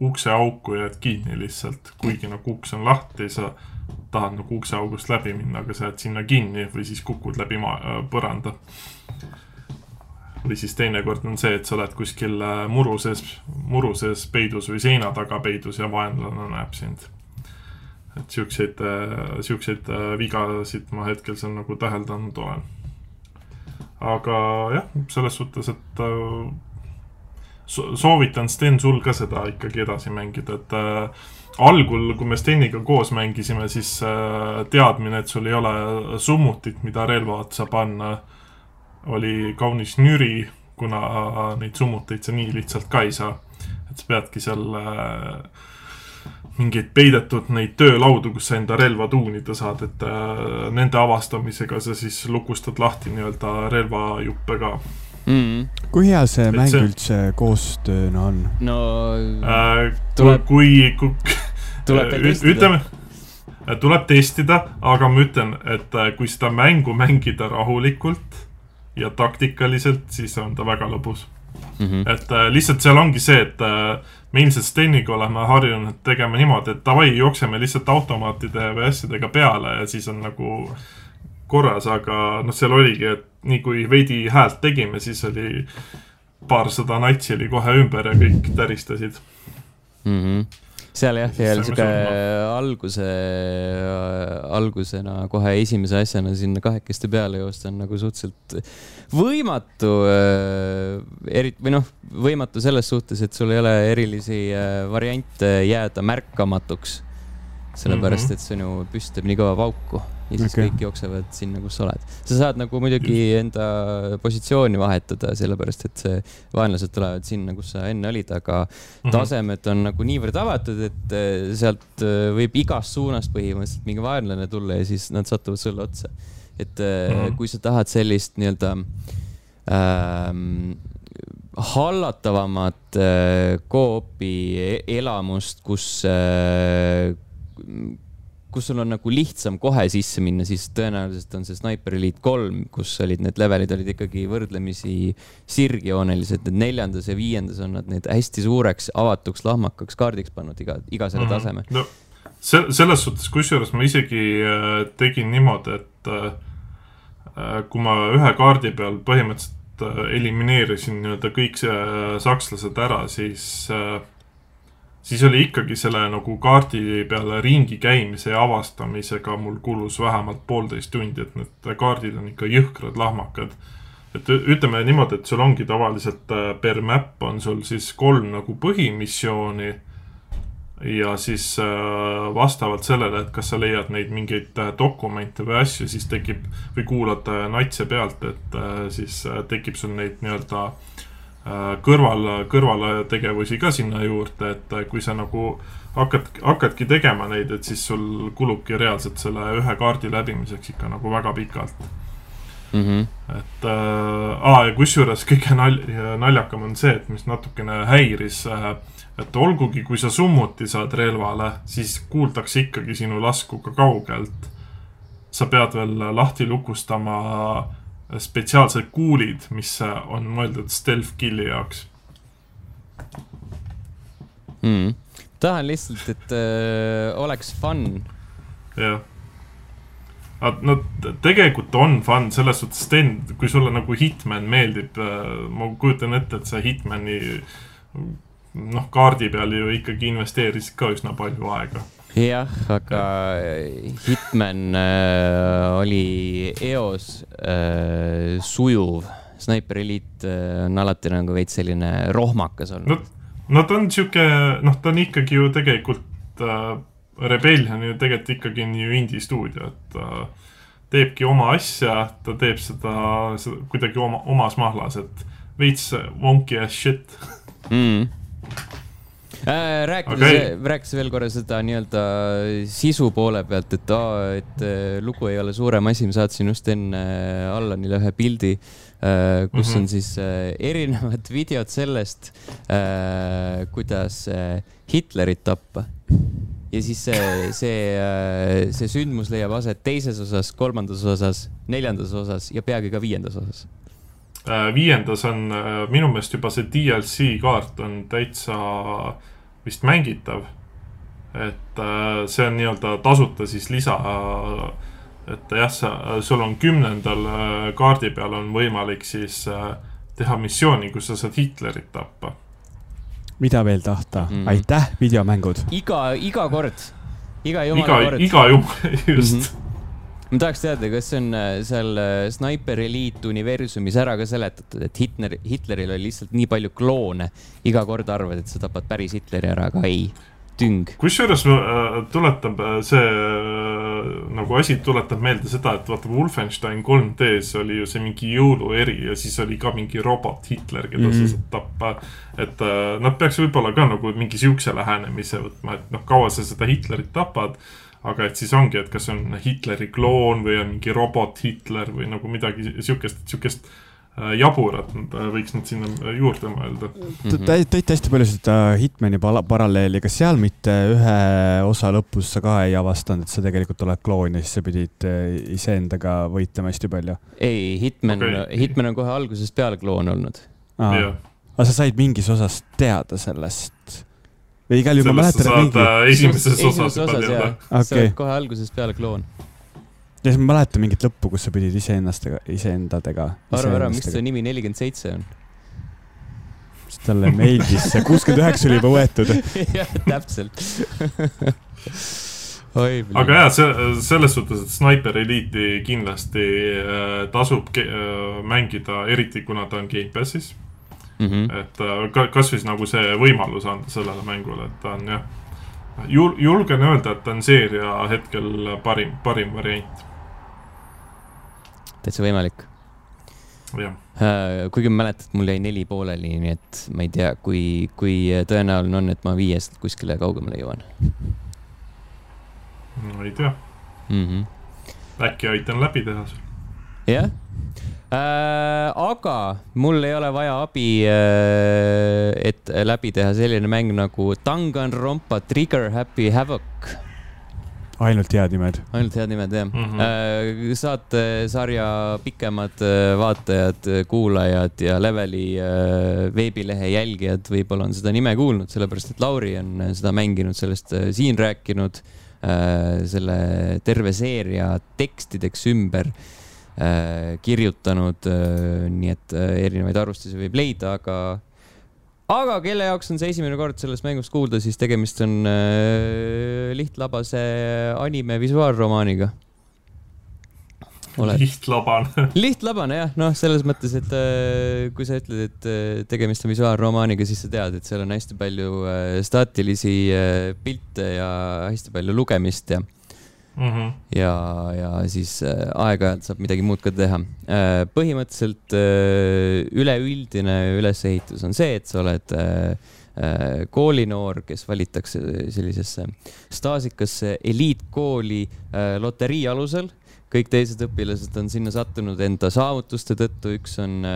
ukseauku jääd kinni lihtsalt, kuigi nagu uks on lahti, sa tahad nagu ukseaugust läbi minna, aga sa jääd sinna kinni või siis kukud läbi maa, äh, põranda. või siis teinekord on see, et sa oled kuskil äh, muru sees, muru sees peidus või seina taga peidus ja vaenlane näeb sind. et siukseid, siukseid vigasid ma hetkel seal nagu täheldanud olen aga jah, selles suhtes, et äh, soovitan Sten sul ka seda ikkagi edasi mängida, et äh, algul, kui me Steniga koos mängisime, siis äh, teadmine, et sul ei ole summutit, mida relva otsa panna, oli kaunis nüri, kuna neid summuteid sa nii lihtsalt ka ei saa. et sa peadki seal äh, mingeid peidetud neid töölaudu, kus sa enda relva tuunida saad, et äh, nende avastamisega sa siis lukustad lahti nii-öelda relvajuppe ka mm. kui hea see et mäng see... üldse koostööna on? no äh, tuleb... kui, kui, tuleb testida. ütleme, tuleb testida, aga ma ütlen, et äh, kui seda mängu mängida rahulikult ja taktikaliselt, siis on ta väga lõbus mm. -hmm. et äh, lihtsalt seal ongi see, et äh, me ilmselt Steniga oleme harjunud tegema niimoodi, et davai, jookseme lihtsalt automaatide või asjadega peale ja siis on nagu korras, aga noh, seal oligi, et nii kui veidi häält tegime, siis oli paarsada natsi oli kohe ümber ja kõik täristasid mm. -hmm seal jah, seal sihuke alguse, algusena kohe esimese asjana sinna kahekesti peale joosta on nagu suhteliselt võimatu äh,, eri- või noh, võimatu selles suhtes, et sul ei ole erilisi äh, variante jääda märkamatuks. sellepärast mm, -hmm. et ju püst teeb nii kõva pauku ja siis okay. kõik jooksevad sinna, kus sa oled. sa saad nagu muidugi enda positsiooni vahetada, sellepärast et see, vaenlased tulevad sinna, kus sa enne olid, aga mm -hmm. tasemed on nagu niivõrd avatud, et eh, sealt eh, võib igast suunast põhimõtteliselt mingi vaenlane tulla ja siis nad satuvad sulle otsa. et mm -hmm. kui sa tahad sellist nii-öelda ähm, hallatavamat äh, koopi e-, elamust, kus äh, kus sul on nagu lihtsam kohe sisse minna, siis tõenäoliselt on see Sniper Elite kolm, kus olid need levelid olid ikkagi võrdlemisi sirgjoonelised, need neljandas ja viiendas on nad need hästi suureks avatuks lahmakaks kaardiks pannud iga, iga selle mm -hmm. taseme. no se-, selles suhtes, kusjuures ma isegi äh, tegin niimoodi, et äh, äh, kui ma ühe kaardi peal põhimõtteliselt elimineerisin nii-öelda kõik sakslased ära, siis äh, siis oli ikkagi selle nagu kaardi peale ringi käimise ja avastamisega mul kulus vähemalt poolteist tundi, et need kaardid on ikka jõhkrad lahmakad. et ütleme niimoodi, et sul ongi tavaliselt äh, per map on sul siis kolm nagu põhimissiooni ja siis äh, vastavalt sellele, et kas sa leiad neid mingeid äh, dokumente või asju, siis tekib või kuulad natse pealt, et siis tekib sul neid nii-öelda äh, kõrval, kõrvaltegevusi ka sinna juurde, et äh, kui sa nagu hakkad, hakkadki tegema neid, et siis sul kulubki reaalselt selle ühe kaardi läbimiseks ikka nagu väga pikalt mm. -hmm. et äh, aa, ja kusjuures kõige nal-, naljakam on see, et mis natukene häiris äh,, et olgugi, kui sa summuti saad relvale, siis kuuldakse ikkagi sinu lasku ka kaugelt. sa pead veel lahti lukustama äh, spetsiaalsed kuulid, mis on mõeldud stealth kill'i jaoks mm.. tahan lihtsalt, et äh, oleks fun. jah. no tegelikult on fun selles suhtes, Sten, kui sulle nagu Hitman meeldib äh,, ma kujutan ette, et sa Hitmani noh, kaardi peal ju ikkagi investeerisid ka üsna palju aega jah, aga Hitman äh, oli eos äh, sujuv. Sniper Elite äh, on alati nagu veits selline rohmakas olnud no,. no ta on sihuke, noh, ta on ikkagi ju tegelikult äh,, Rebellion ju tegelikult ikkagi on ju indie stuudio, et ta äh, teebki oma asja, ta teeb seda, seda kuidagi oma, omas mahlas, et veits wonky as shit mm äh,. Rääkides okay., rääkides veel korra seda nii-öelda sisu poole pealt, et aa, et äh, lugu ei ole suurem asi, ma saatsin just enne äh, Allanile ühe pildi äh,, kus -hmm. on siis äh, erinevad videod sellest äh,, kuidas äh, Hitlerit tappa ja siis see, see, äh, see sündmus leiab aset teises osas, kolmandas osas, neljandas osas ja peagi ka viiendas osas viiendas on minu meelest juba see DLC kaart on täitsa vist mängitav. et äh, see on nii-öelda tasuta siis lisa. et jah, sa, sul on kümnendal äh, kaardi peal on võimalik siis äh, teha missiooni, kus sa saad Hitlerit tappa. mida veel tahta mm., aitäh, videomängud. iga, iga kord, iga jumala kord. iga jumala, just mm. -hmm ma tahaks teada, kas see on äh, seal äh, Sniper Elite universumis ära ka seletatud, et Hitler, Hitleril oli lihtsalt nii palju kloone. iga kord arvad, et sa tapad päris Hitleri ära, aga ei, tüng. kusjuures äh, tuletab see nagu asi tuletab meelde seda, et vaata Wolfenstein 3D-s oli ju see mingi jõulueri ja siis oli ka mingi robot Hitler, keda mm -hmm. sa saad tappa. et nad peaks võib-olla ka nagu mingi siukse lähenemise võtma, et noh, kaua sa seda Hitlerit tapad aga et siis ongi, et kas on Hitleri kloon või on mingi robot Hitler või nagu midagi siukest, siukest äh, jaburat nad äh, võiks nad sinna juurde mõelda. Te tõite hästi palju seda Hitmani paralleeli, kas seal mitte ühe osa lõpus sa ka ei avastanud, et sa tegelikult oled kloon ja siis sa pidid äh, iseendaga võitlema hästi palju? ei, Hitman okay., Hitman on kohe algusest peale kloon olnud. aga sa said mingis osas teada sellest? Või igal juhul ma mäletan, et mingi. esimeses osas juba teada. Okay. sa oled kohe algusest peale kloon. ja siis ma mäletan mingit lõppu, kus sa pidid iseennastega, iseendadega. arva ära, miks see nimi nelikümmend seitse on? siis talle meeldis see, kuuskümmend üheksa oli juba võetud. jah, täpselt aga jah, see, selles suhtes, et Sniper Elite'i kindlasti äh, tasub äh, mängida, eriti kuna ta on Gamepassis mm. -hmm. et äh, ka, kasvõi nagu see võimalus anda sellele mängule, et ta on jah, jul-, julgen öelda, et ta on seeria hetkel parim, parim variant. täitsa võimalik. kuigi ma mäletan, et mul jäi neli pooleli, nii et ma ei tea, kui, kui tõenäoline on, et ma viiest kuskile kaugemale jõuan ma ei tea mm. -hmm. äkki aitan läbi teha sul. jah äh,, aga mul ei ole vaja abi äh,, et läbi teha selline mäng nagu Danganronpa Trigger Happy Havoc ainult head nimed. ainult head nimed, jah mm. -hmm. saatesarja pikemad äh, vaatajad, kuulajad ja Leveli äh, veebilehe jälgijad võib-olla on seda nime kuulnud, sellepärast et Lauri on seda mänginud, sellest siin rääkinud Äh, selle terve seeria tekstideks ümber äh, kirjutanud, äh, nii et erinevaid arvustusi võib leida, aga, aga kelle jaoks on see esimene kord sellest mängust kuulda, siis tegemist on lihtlabase anime visuaalromaaniga oled. lihtlabane lihtlabane jah, noh, selles mõttes, et äh, kui sa ütled, et äh, tegemist on visuaalromaaniga, siis sa tead, et seal on hästi palju äh, staatilisi äh, pilte ja hästi palju lugemist ja mm. -hmm. ja, ja siis äh, aeg-ajalt saab midagi muud ka teha äh,. põhimõtteliselt äh, üleüldine ülesehitus on see, et sa oled koolinoor, kes valitakse sellisesse staažikasse eliitkooli loterii alusel kõik teised õpilased on sinna sattunud enda saavutuste tõttu, üks on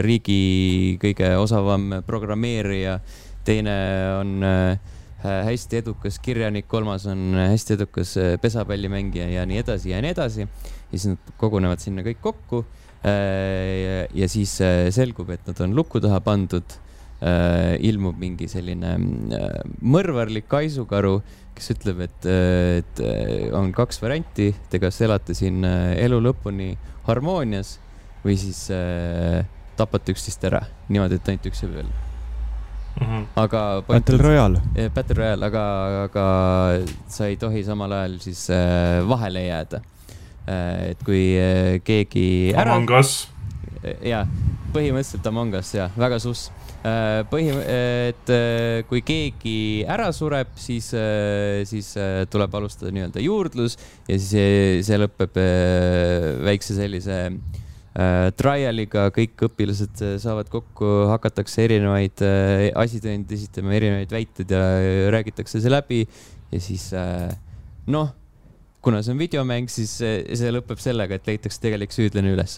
riigi kõige osavam programmeerija, teine on äh, hästi edukas kirjanik, kolmas on hästi edukas äh, pesapallimängija ja nii edasi ja nii edasi. ja siis nad kogunevad sinna kõik kokku. ja siis selgub, et nad on luku taha pandud. ilmub mingi selline mõrvarlik kaisukaru kes ütleb, et, et on kaks varianti, te kas elate siin äh, elu lõpuni harmoonias või siis äh, tapate üksteist ära niimoodi, et ainult üks jääb veel mm. -hmm. aga. Battle Royale. Battle Royale, aga, aga sa ei tohi samal ajal siis äh, vahele jääda äh,. et kui äh, keegi. Among Us. ja, põhimõtteliselt Among Us ja, väga suss Äh, põhi, et äh, kui keegi ära sureb, siis, äh, siis tuleb alustada nii-öelda juurdlus ja siis see, see lõpeb väikse sellise trial'iga, kõik õpilased saavad kokku, hakatakse erinevaid asitõendeid esitama, erinevaid väiteid ja räägitakse see läbi ja siis noh, kuna see on videomäng, siis see lõpeb sellega, et leitakse tegelik süüdlane üles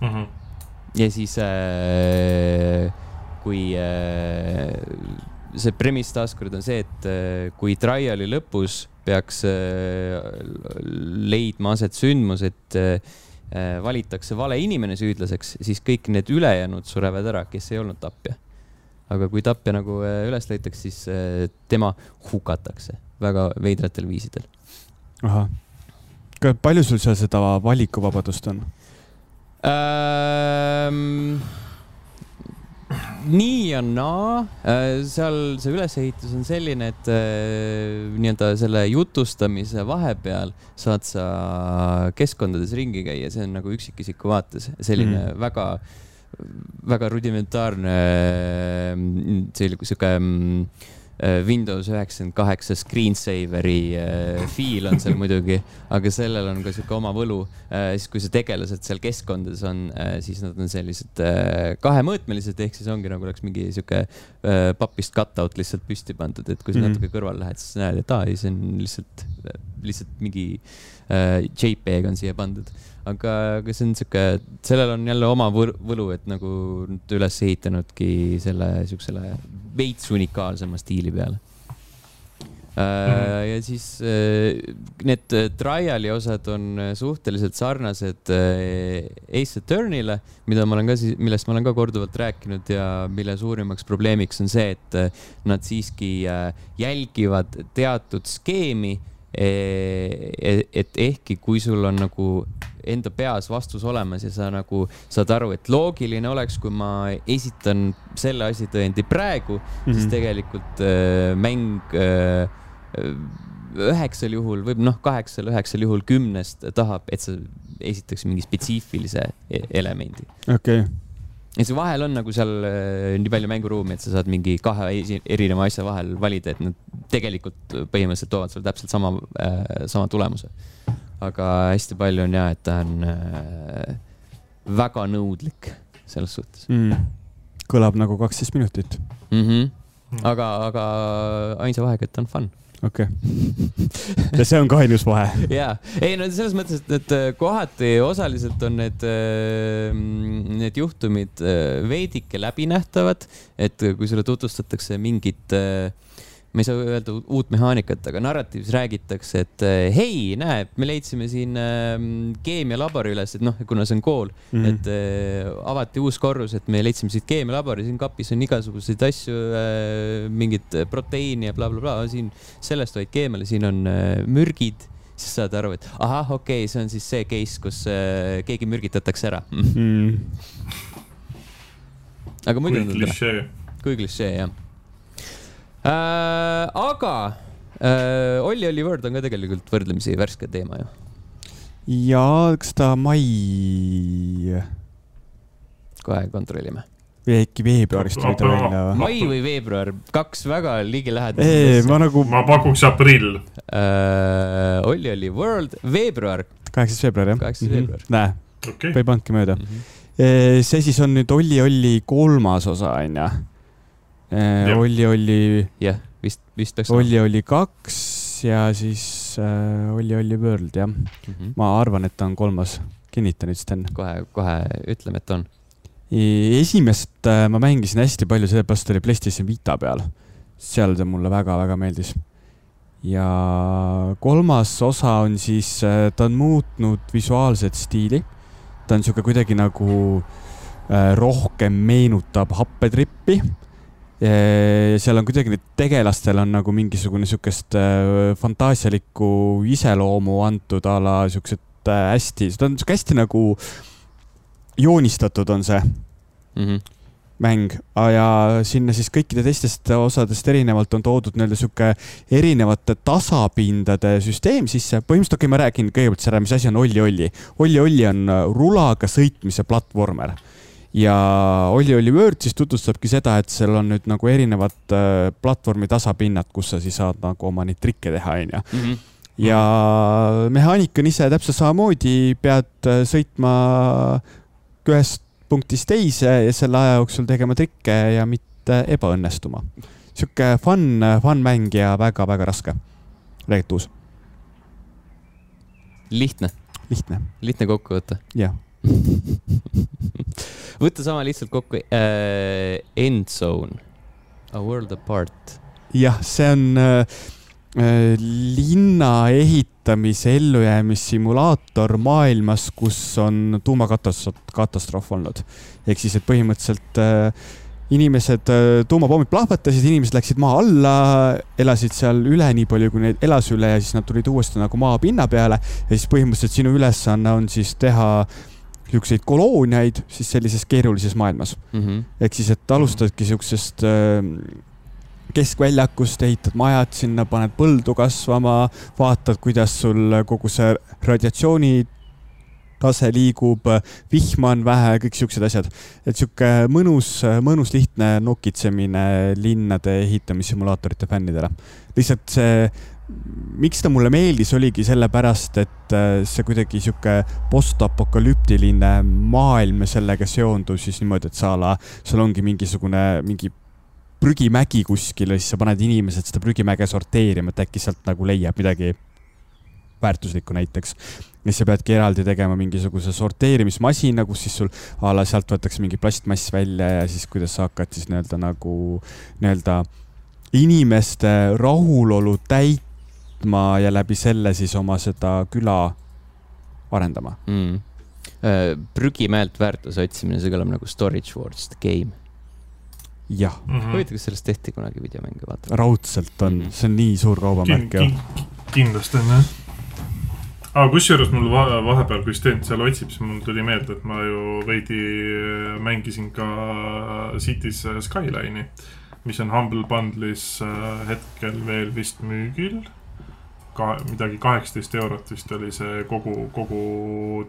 mm. -hmm. ja siis äh, kui äh, see premise taaskord on see, et äh, kui trial'i lõpus peaks äh, leidma aset sündmus, et valitakse vale inimene süüdlaseks, siis kõik need ülejäänud surevad ära, kes ei olnud tapja. aga kui tapja nagu üles leitakse, siis tema hukatakse väga veidratel viisidel. ahah, palju sul seal seda valikuvabadust on ähm,? Nii ja naa, äh, seal see ülesehitus on selline, et äh, nii-öelda selle jutustamise vahepeal saad sa keskkondades ringi käia, see on nagu üksikisiku vaates selline mm. väga, väga rudimentaarne selline sihuke mm, Äh, Windows üheksakümmend kaheksa screensaver'i äh, feel on seal muidugi, aga sellel on ka sihuke oma võlu. Äh, siis, kui see tegelased seal keskkondades on, siis nad on sellised kahemõõtmelised, ehk siis ongi nagu oleks mingi sihuke papist cutout lihtsalt püsti pandud, et kui sa mm -hmm. natuke kõrval lähed, siis näed, et aa, ei, see on lihtsalt, lihtsalt mingi JPEG on siia pandud aga, aga see on sihuke, sellel on jälle oma võlu, et nagu üles ehitanudki selle siuksele veits unikaalsema stiili peale. Uh, ja siis uh, need trial'i osad on suhteliselt sarnased uh, Ace Attorney'le, mida ma olen ka, millest ma olen ka korduvalt rääkinud ja mille suurimaks probleemiks on see, et nad siiski jälgivad teatud skeemi et ehkki, kui sul on nagu enda peas vastus olemas ja sa nagu saad aru, et loogiline oleks, kui ma esitan selle asitõendi praegu mm, -hmm. siis mhm. tegelikult äh, mäng äh, üheksal juhul või noh, kaheksal, üheksal juhul kümnest tahab, et sa esitaks mingi spetsiifilise e-, elemendi. okei okay ja see vahel on nagu seal äh, nii palju mänguruumi, et sa saad mingi kahe erineva asja vahel valida, et nad tegelikult põhimõtteliselt toovad sulle täpselt sama äh,, sama tulemuse. aga hästi palju on ja, et ta on äh, väga nõudlik selles suhtes mm.. kõlab nagu kaksteist minutit mm. -hmm. aga, aga ainsa vahega, et ta on fun okei okay. ja see on ka ainus vahe. ja, ei no selles mõttes, et, et äh, kohati osaliselt on need, äh, need juhtumid äh, veidike läbinähtavad, et kui sulle tutvustatakse mingit äh, ma ei saa öelda uut mehaanikat, aga narratiivis räägitakse, et eh, hei, näe, me leidsime siin äh, keemialabori üles, et noh, kuna see on kool mm, -hmm. et äh, avati uus korrus, et me leidsime siit keemialabori, siin kapis on igasuguseid asju äh,, mingit proteiini ja blablabla bla, bla. siin sellest vaid keemiale, siin on äh, mürgid siis saad aru, et ahah, okei okay,, see on siis see case, kus äh, keegi mürgitatakse ära mm.. aga muidu. kui klišee. kui klišee, jah äh,. Aga äh, Olli Olli Word on ka tegelikult võrdlemisi värske teema ju. ja eks ta mai. kohe kontrollime äkki veebruarist tuli ta välja. mai või veebruar, kaks väga ligilähedast. ma nagu. ma pakuks aprill äh,. Olli Olli World, veebruar. kaheksas veebruar jah. kaheksas mm -hmm. veebruar. näe okay., ei pannudki mööda mm. -hmm. see siis on nüüd Olli Olli kolmas osa onju Äh, Olli oli. jah, vist, vist peaks. Olli oli kaks ja siis äh, Olli oli World jah mm. -hmm. ma arvan, et ta on kolmas. kinnita nüüd, Sten. kohe, kohe ütleme, et on. esimest äh, ma mängisin hästi palju, sellepärast oli PlayStation Vita peal. seal ta mulle väga-väga meeldis. ja kolmas osa on siis, äh, ta on muutnud visuaalset stiili. ta on sihuke kuidagi nagu äh, rohkem meenutab happetrippi seal on kuidagi need tegelastel on nagu mingisugune sihukest äh, fantaasialikku iseloomu antud a la siuksed äh, hästi, seda on sihuke hästi nagu joonistatud on see mm -hmm. mäng ja sinna siis kõikide teistest osadest erinevalt on toodud nii-öelda sihuke erinevate tasapindade süsteem sisse. põhimõtteliselt, okei okay,, ma räägin kõigepealt seda, mis asi on Olli Olli. Olli Olli on rulaga sõitmise platvormer ja Olli Olli Word siis tutvustabki seda, et seal on nüüd nagu erinevad äh, platvormi tasapinnad, kus sa siis saad nagu oma neid trikke teha, onju mhm. ja mehaanika on ise täpselt samamoodi, pead äh, sõitma ühest punktist teise ja selle aja jooksul tegema trikke ja mitte ebaõnnestuma. sihuke fun, fun mäng ja väga-väga raske. tegelikult uus. lihtne. lihtne. lihtne kokkuvõte. jah võtta sama lihtsalt kokku äh,. Endzone, A World Apart. jah, see on äh, äh, linna ehitamise ellujäämissimulaator maailmas, kus on tuumakatastroof, katastroof olnud. ehk siis, et põhimõtteliselt äh, inimesed, äh, tuumapommid plahvatasid, inimesed läksid maa alla, elasid seal üle nii palju, kui neid elas üle ja siis nad tulid uuesti nagu maapinna peale. ja siis põhimõtteliselt sinu ülesanne on siis teha äh, niisuguseid kolooniaid siis sellises keerulises maailmas mm. -hmm. ehk siis, et alustadki niisugusest äh, keskväljakust, ehitad majad sinna, paned põldu kasvama, vaatad, kuidas sul kogu see radiatsiooni tase liigub, vihma on vähe, kõik siuksed asjad. et sihuke mõnus, mõnus lihtne nokitsemine linnade ehitamissimulaatorite fännidele. lihtsalt see miks ta mulle meeldis, oligi sellepärast, et äh, see kuidagi sihuke postapokalüptiline maailm ja sellega seondus siis niimoodi, et sa ala, sul ongi mingisugune, mingi prügimägi kuskil ja siis sa paned inimesed seda prügimäge sorteerima, et äkki sealt nagu leiab midagi väärtuslikku näiteks. ja siis sa peadki eraldi tegema mingisuguse sorteerimismasina, kus siis sul a la sealt võetakse mingi plastmass välja ja siis kuidas sa hakkad siis nii-öelda nagu nii-öelda inimeste rahulolu täit-, võtma ja läbi selle siis oma seda küla arendama mm.. Äh, prügimäelt väärtuse otsimine, see kõlab nagu Storage Wars the game. jah mm -hmm.. huvitav, kas sellest tehti kunagi videomänge, vaata. raudselt on mm, -hmm. see on nii suur kaubamärk ju. kindlasti on jah aga kusjuures mul vahepeal, kui Sten seal otsib, siis mul tuli meelde, et ma ju veidi mängisin ka Cities Skyline'i, mis on Humble Bundle'is äh, hetkel veel vist müügil. Ka midagi kaheksateist eurot vist oli see kogu, kogu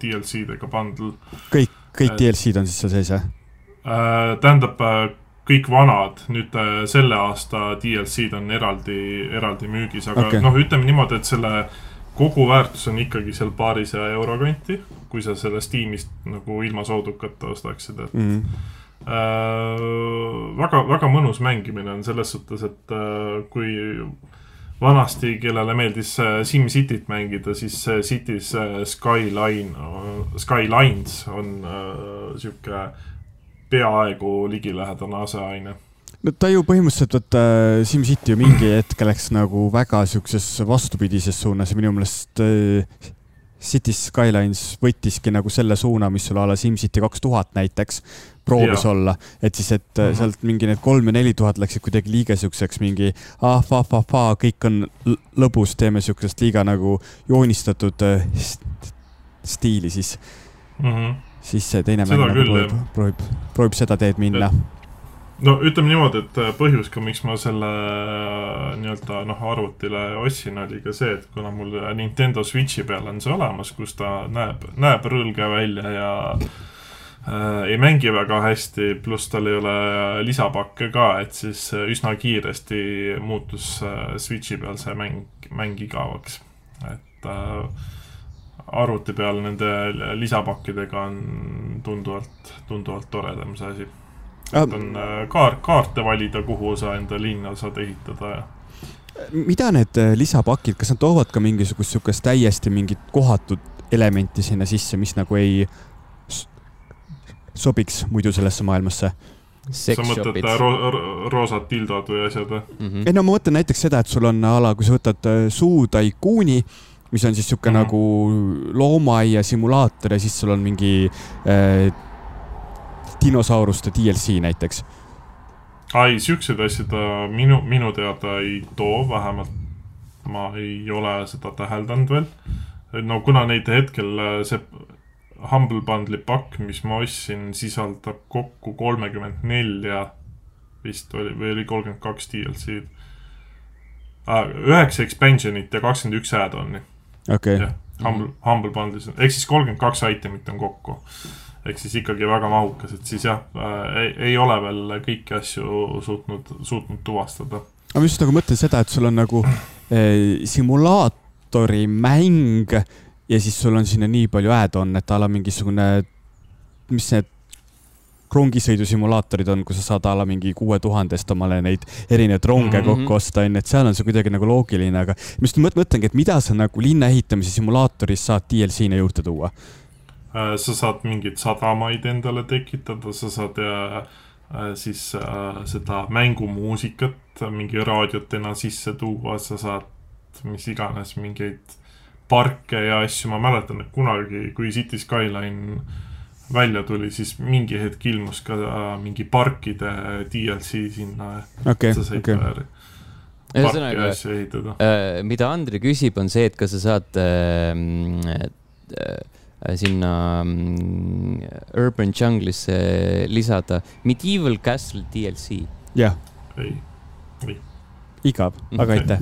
DLC-dega bundle. kõik, kõik et, DLC-d on siis seal sees, jah? Äh, tähendab kõik vanad, nüüd selle aasta DLC-d on eraldi, eraldi müügis, aga okay. noh, ütleme niimoodi, et selle kogu väärtus on ikkagi seal paarisaja euro kanti, kui sa sellest tiimist nagu ilma soodukata ostaksid, et mm. -hmm. äh, väga, väga mõnus mängimine on selles suhtes, et äh, kui vanasti, kellele meeldis äh, SimCityt mängida, siis Cities äh, Skyline, Skylines on äh, sihuke peaaegu ligilähedane aseaine. No ta ju põhimõtteliselt, vaata SimCity ju mingi hetk läks nagu väga siukses vastupidises suunas ja minu meelest Cities Skylines võttiski nagu selle suuna, mis sul a la SimCity kaks tuhat näiteks proovis ja. olla, et siis, et mm -hmm. sealt mingi need kolm ja neli tuhat läksid kuidagi liiga siukseks mingi ah-fa-fa-fa, kõik on lõbus, teeme siukest liiga nagu joonistatud äh, stiili siis mm. -hmm. siis see teine mäng nagu proovib, proovib, proovib seda teed minna et no ütleme niimoodi, et äh, põhjus ka, miks ma selle äh, nii-öelda noh, arvutile ostsin, oli ka see, et kuna mul Nintendo Switchi peal on see olemas, kus ta näeb, näeb rõlge välja ja äh, ei mängi väga hästi, pluss tal ei ole lisapakke ka, et siis äh, üsna kiiresti muutus äh, Switchi peal see mäng, mäng igavaks. et äh, arvuti peal nende lisapakkidega on tunduvalt, tunduvalt toredam see asi et on äh, kaart, kaarte valida, kuhu sa enda linna saad ehitada ja mida need äh, lisapakid, kas nad toovad ka mingisugust sihukest täiesti mingit kohatut elementi sinna sisse, mis nagu ei sobiks muidu sellesse maailmasse? sa mõtled äh, ro roosad tildod või asjad või mm -hmm.? ei no ma mõtlen näiteks seda, et sul on a la, kui sa võtad suutaikuuni, mis on siis sihuke mm -hmm. nagu loomaaia simulaator ja siis sul on mingi äh, dinosauruste DLC näiteks? ai, siukseid asju ta minu, minu teada ei too, vähemalt ma ei ole seda täheldanud veel. no kuna neid hetkel see Humble Bundle'i pakk, mis ma ostsin, sisaldab kokku kolmekümmend nelja vist oli, või oli kolmkümmend kaks DLC-d ah,. üheksa expansion'it ja kakskümmend üks add-on'i. okei okay.. Humble, Humble Bundle'is, ehk siis kolmkümmend kaks item'it on kokku ehk siis ikkagi väga mahukas, et siis jah äh,, ei, ei ole veel kõiki asju suutnud, suutnud tuvastada. aga ma just nagu mõtlen seda, et sul on nagu eh, simulaatori mäng ja siis sul on sinna nii palju add-on'e, et a la mingisugune, mis need rongisõidusimulaatorid on, kus sa saad a la mingi kuue tuhandest omale neid erinevaid ronge mm -hmm. kokku osta, onju, et seal on see kuidagi nagu loogiline, aga ma just mõtlengi, et mida sa nagu linna ehitamise simulaatoris saad DLC-na juurde tuua Äh, sa saad mingeid sadamaid endale tekitada, sa saad äh, äh, siis seda mängumuusikat, mingi raadiotena sisse tuua, sa saad mis iganes mingeid parke ja asju, ma mäletan, et kunagi, kui City Skyline välja tuli, siis mingi hetk ilmus ka mingi parkide DLC sinna okay,. sa said okay. ühesõnaga, mida Andri küsib, on see, et kas sa saad äh, äh, Äh, sinna um, Urban Jungle'isse lisada Medieval Castle DLC. jah. igav, aga aitäh.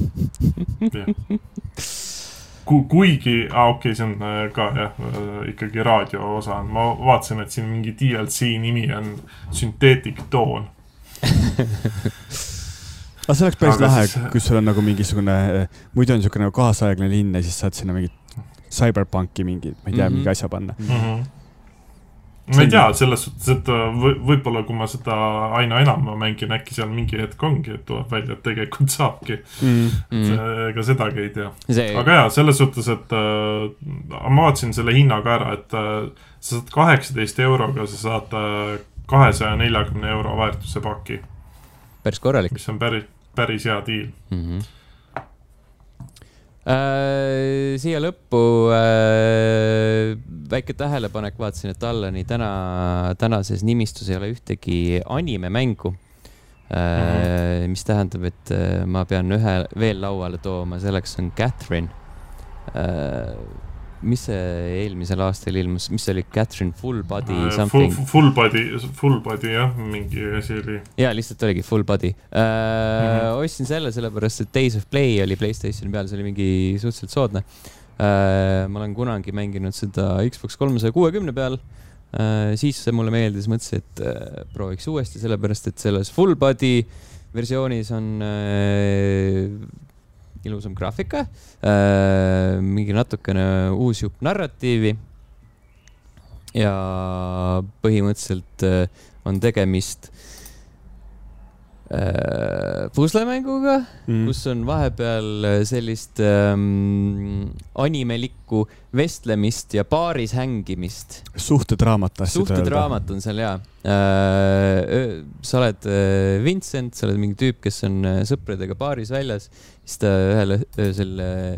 Ku, kuigi, aa okei okay,, see on äh, ka jah, äh, ikkagi raadio osa on, ma vaatasin, et siin mingi DLC nimi on Synthetic Dawn. Aga see oleks päris lahe siis..., kui sul on nagu mingisugune, muidu on niisugune nagu kaasaegne linn ja siis saad sinna mingit CyberPunki mingi, ma ei tea mm, -hmm. mingi asja panna mm. -hmm ma ei tea, selles suhtes, et võib-olla kui ma seda aina enam mängin, äkki seal mingi hetk ongi, et tuleb välja, et tegelikult saabki mm. -hmm. ega sedagi ei tea See.... aga jaa, selles suhtes, et äh, ma vaatasin selle hinna ka ära, et äh, sa saad kaheksateist euroga, sa saad äh, kahesaja neljakümne euro väärtuse paki. päris korralik. mis on päris, päris hea diil mm. -hmm Äh, siia lõppu äh, väike tähelepanek, vaatasin, et Allani täna, tänases nimistus ei ole ühtegi animemängu mm. -hmm. mis tähendab, et ma pean ühe veel lauale tooma, selleks on Catherine mis see eelmisel aastal ilmus, mis see oli, Catherine Full Body uh, something full,? Full Body, Full Body jah, mingi asi oli. ja lihtsalt oligi Full Body uh,. Mm -hmm. ostsin selle sellepärast, et Days of Play oli Playstationi peal, see oli mingi suhteliselt soodne uh,. ma olen kunagi mänginud seda Xbox kolmesaja kuuekümne peal uh,. siis see mulle meeldis, mõtlesin, et uh, prooviks uuesti, sellepärast et selles Full Body versioonis on uh, ilusam graafika äh,, mingi natukene uus jupp narratiivi. ja põhimõtteliselt äh, on tegemist puslemänguga mm., kus on vahepeal sellist ähm, animelikku vestlemist ja paaris hängimist. suhtedraamat suhtedraamat on seal jaa äh,. sa oled äh, Vincent, sa oled mingi tüüp, kes on äh, sõpradega baaris väljas, siis ta ühel öösel äh,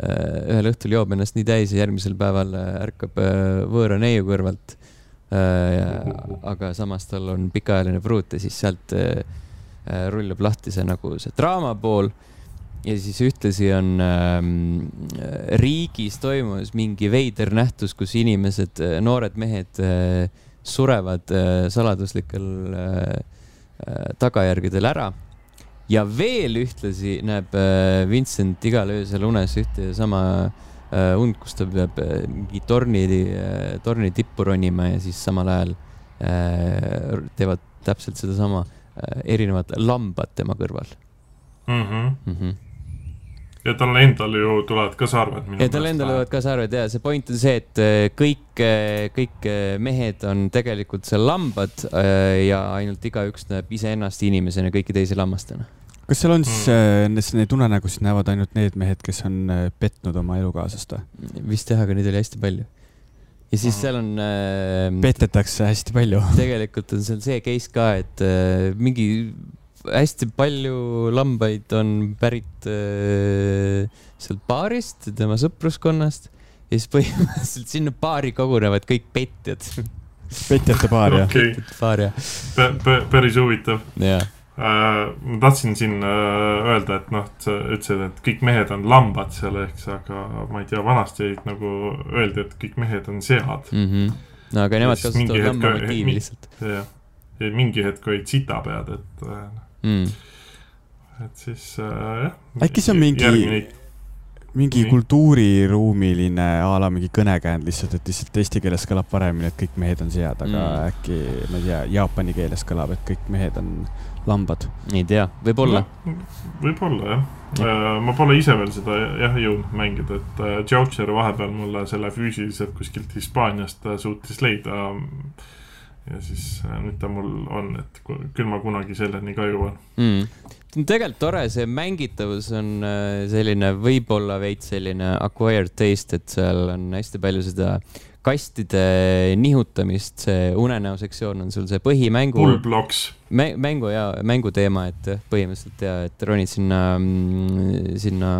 ühel õhtul joob ennast nii täis ja järgmisel päeval ärkab võõra neiu kõrvalt. aga samas tal on pikaajaline pruut ja siis sealt rullub lahti see nagu see draama pool ja siis ühtlasi on ähm, riigis toimumas mingi veider nähtus, kus inimesed, noored mehed äh, surevad äh, saladuslikel äh, äh, tagajärgedel ära. ja veel ühtlasi näeb äh, Vincent igal öösel unes ühte ja sama äh, und, kus ta peab äh, mingi torni äh,, torni tippu ronima ja siis samal ajal äh, teevad täpselt sedasama äh, erinevad lambad tema kõrval mm. -hmm. Mm -hmm ja tal endal ju tulevad ka sarved. ja tal endal tulevad ka sarved ja see point on see, et äh, kõik, äh, kõik äh, mehed on tegelikult seal lambad ja ainult igaüks näeb iseennast inimesena, kõiki teisi lammastena. kas seal on siis mm., neid unenägusid näevad ainult need mehed, kes on petnud oma elukaaslast või? vist jah, aga neid oli hästi palju ja siis seal on äh,. petetakse hästi palju. tegelikult on seal see case ka, et äh, mingi hästi palju lambaid on pärit äh, sealt baarist, tema sõpruskonnast ja siis põhimõtteliselt sinna baari kogunevad kõik petjad. petjate baar jah okay.? baar jah päris huvitav. jah ma tahtsin siin uh, öelda, et noh, sa ütlesid, et kõik mehed on lambad seal, eks, aga ma ei tea, vanasti nagu öeldi, et kõik mehed on sead mm. -hmm. no aga nemad kasutavad lamba motiivi lihtsalt. jah, ja mingi hetk olid sitapead, et uh, mm.. et siis äh, jah. äkki see on mingi, mingi nii. kultuuriruumiline a la mingi kõnekäänd lihtsalt, et lihtsalt eesti keeles kõlab paremini, et kõik mehed on sead, aga mm. äkki, ma ei tea, jaapani keeles kõlab, et kõik mehed on lambad. ei tea, võib-olla no,. võib-olla jah ja. Äh, ma pole ise veel seda jah jõudnud mängida, et äh, Joucher vahepeal mulle selle füüsiliselt kuskilt Hispaaniast äh, suutis leida äh, ja siis äh, nüüd ta mul on, et küll ma kunagi selleni ka jõuan mm.. tegelikult tore, see mängitavus on äh, selline võib-olla veits selline acquired taste, et seal on hästi palju seda kastide nihutamist, see unenäo sektsioon on sul see põhimängu. Bullblocks. mängu ja mänguteema, et põhimõtteliselt ja, et ronid sinna, mm, sinna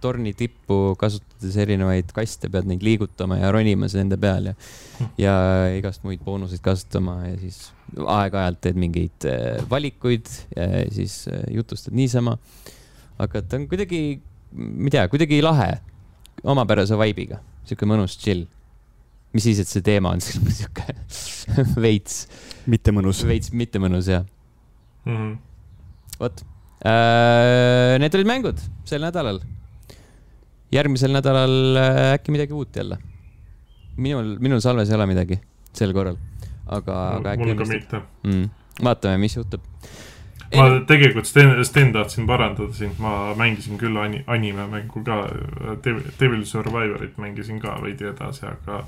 torni tippu, kasutades erinevaid kaste, pead neid liigutama ja ronima nende peal ja, ja igast muid boonuseid kasutama ja siis aeg-ajalt teed mingeid äh, valikuid ja siis äh, jutustad niisama. aga ta on kuidagi, ma ei tea, kuidagi lahe, omapärase vibe'iga, sihuke mõnus chill mis siis, et see teema on sihuke veits. mitte mõnus. veits mitte mõnus, jah mm -hmm.. vot äh,. Need olid mängud sel nädalal. järgmisel nädalal äh, äkki midagi uut jälle. minul, minul salves ei ole midagi sel korral, aga, aga äkki. mul ka mitte mm.. vaatame, mis juhtub ma tegelikult Sten, Sten tahtsin parandada sind, ma mängisin küll ani-, anime mängu ka, Devil Survivorit mängisin ka veidi edasi, aga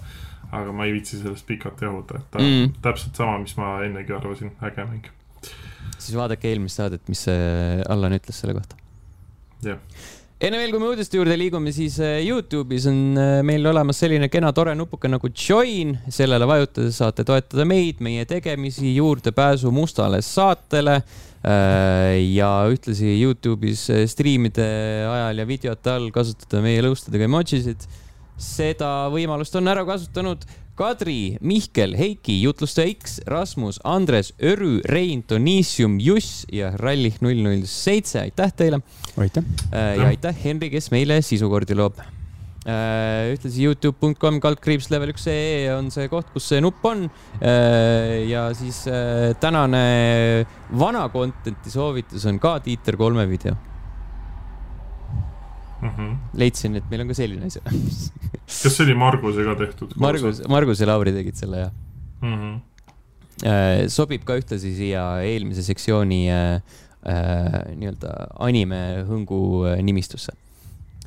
aga ma ei viitsi sellest pikalt jahuda, et ta mm. täpselt sama, mis ma ennegi arvasin, äge mäng. siis vaadake eelmist saadet, mis Allan ütles selle kohta. jah enne veel, kui me uudiste juurde liigume, siis äh, Youtube'is on äh, meil olemas selline kena tore nupuke nagu join, sellele vajutades saate toetada meid, meie tegemisi, juurdepääsu mustale saatele äh, ja ühtlasi Youtube'is striimide ajal ja videote all kasutada meie lõustadega emojisid seda võimalust on ära kasutanud Kadri, Mihkel, Heiki, jutlustaja X, Rasmus, Andres, Örü, Rein, Donissium, Juss ja Rallih null null seitse, aitäh teile. aitäh. ja aitäh, Henri, kes meile sisukordi loob Äh, ühtlasi Youtube.com kaldkriips level üks ee on see koht, kus see nupp on. Äh, ja siis äh, tänane vana content'i soovitus on ka Tiiter kolme video mm. -hmm. leidsin, et meil on ka selline asi kas see oli Margusega tehtud? Margus, Margus ja Lauri tegid selle jah mm. -hmm. sobib ka ühtlasi siia eelmise sektsiooni nii-öelda anime hõngu nimistusse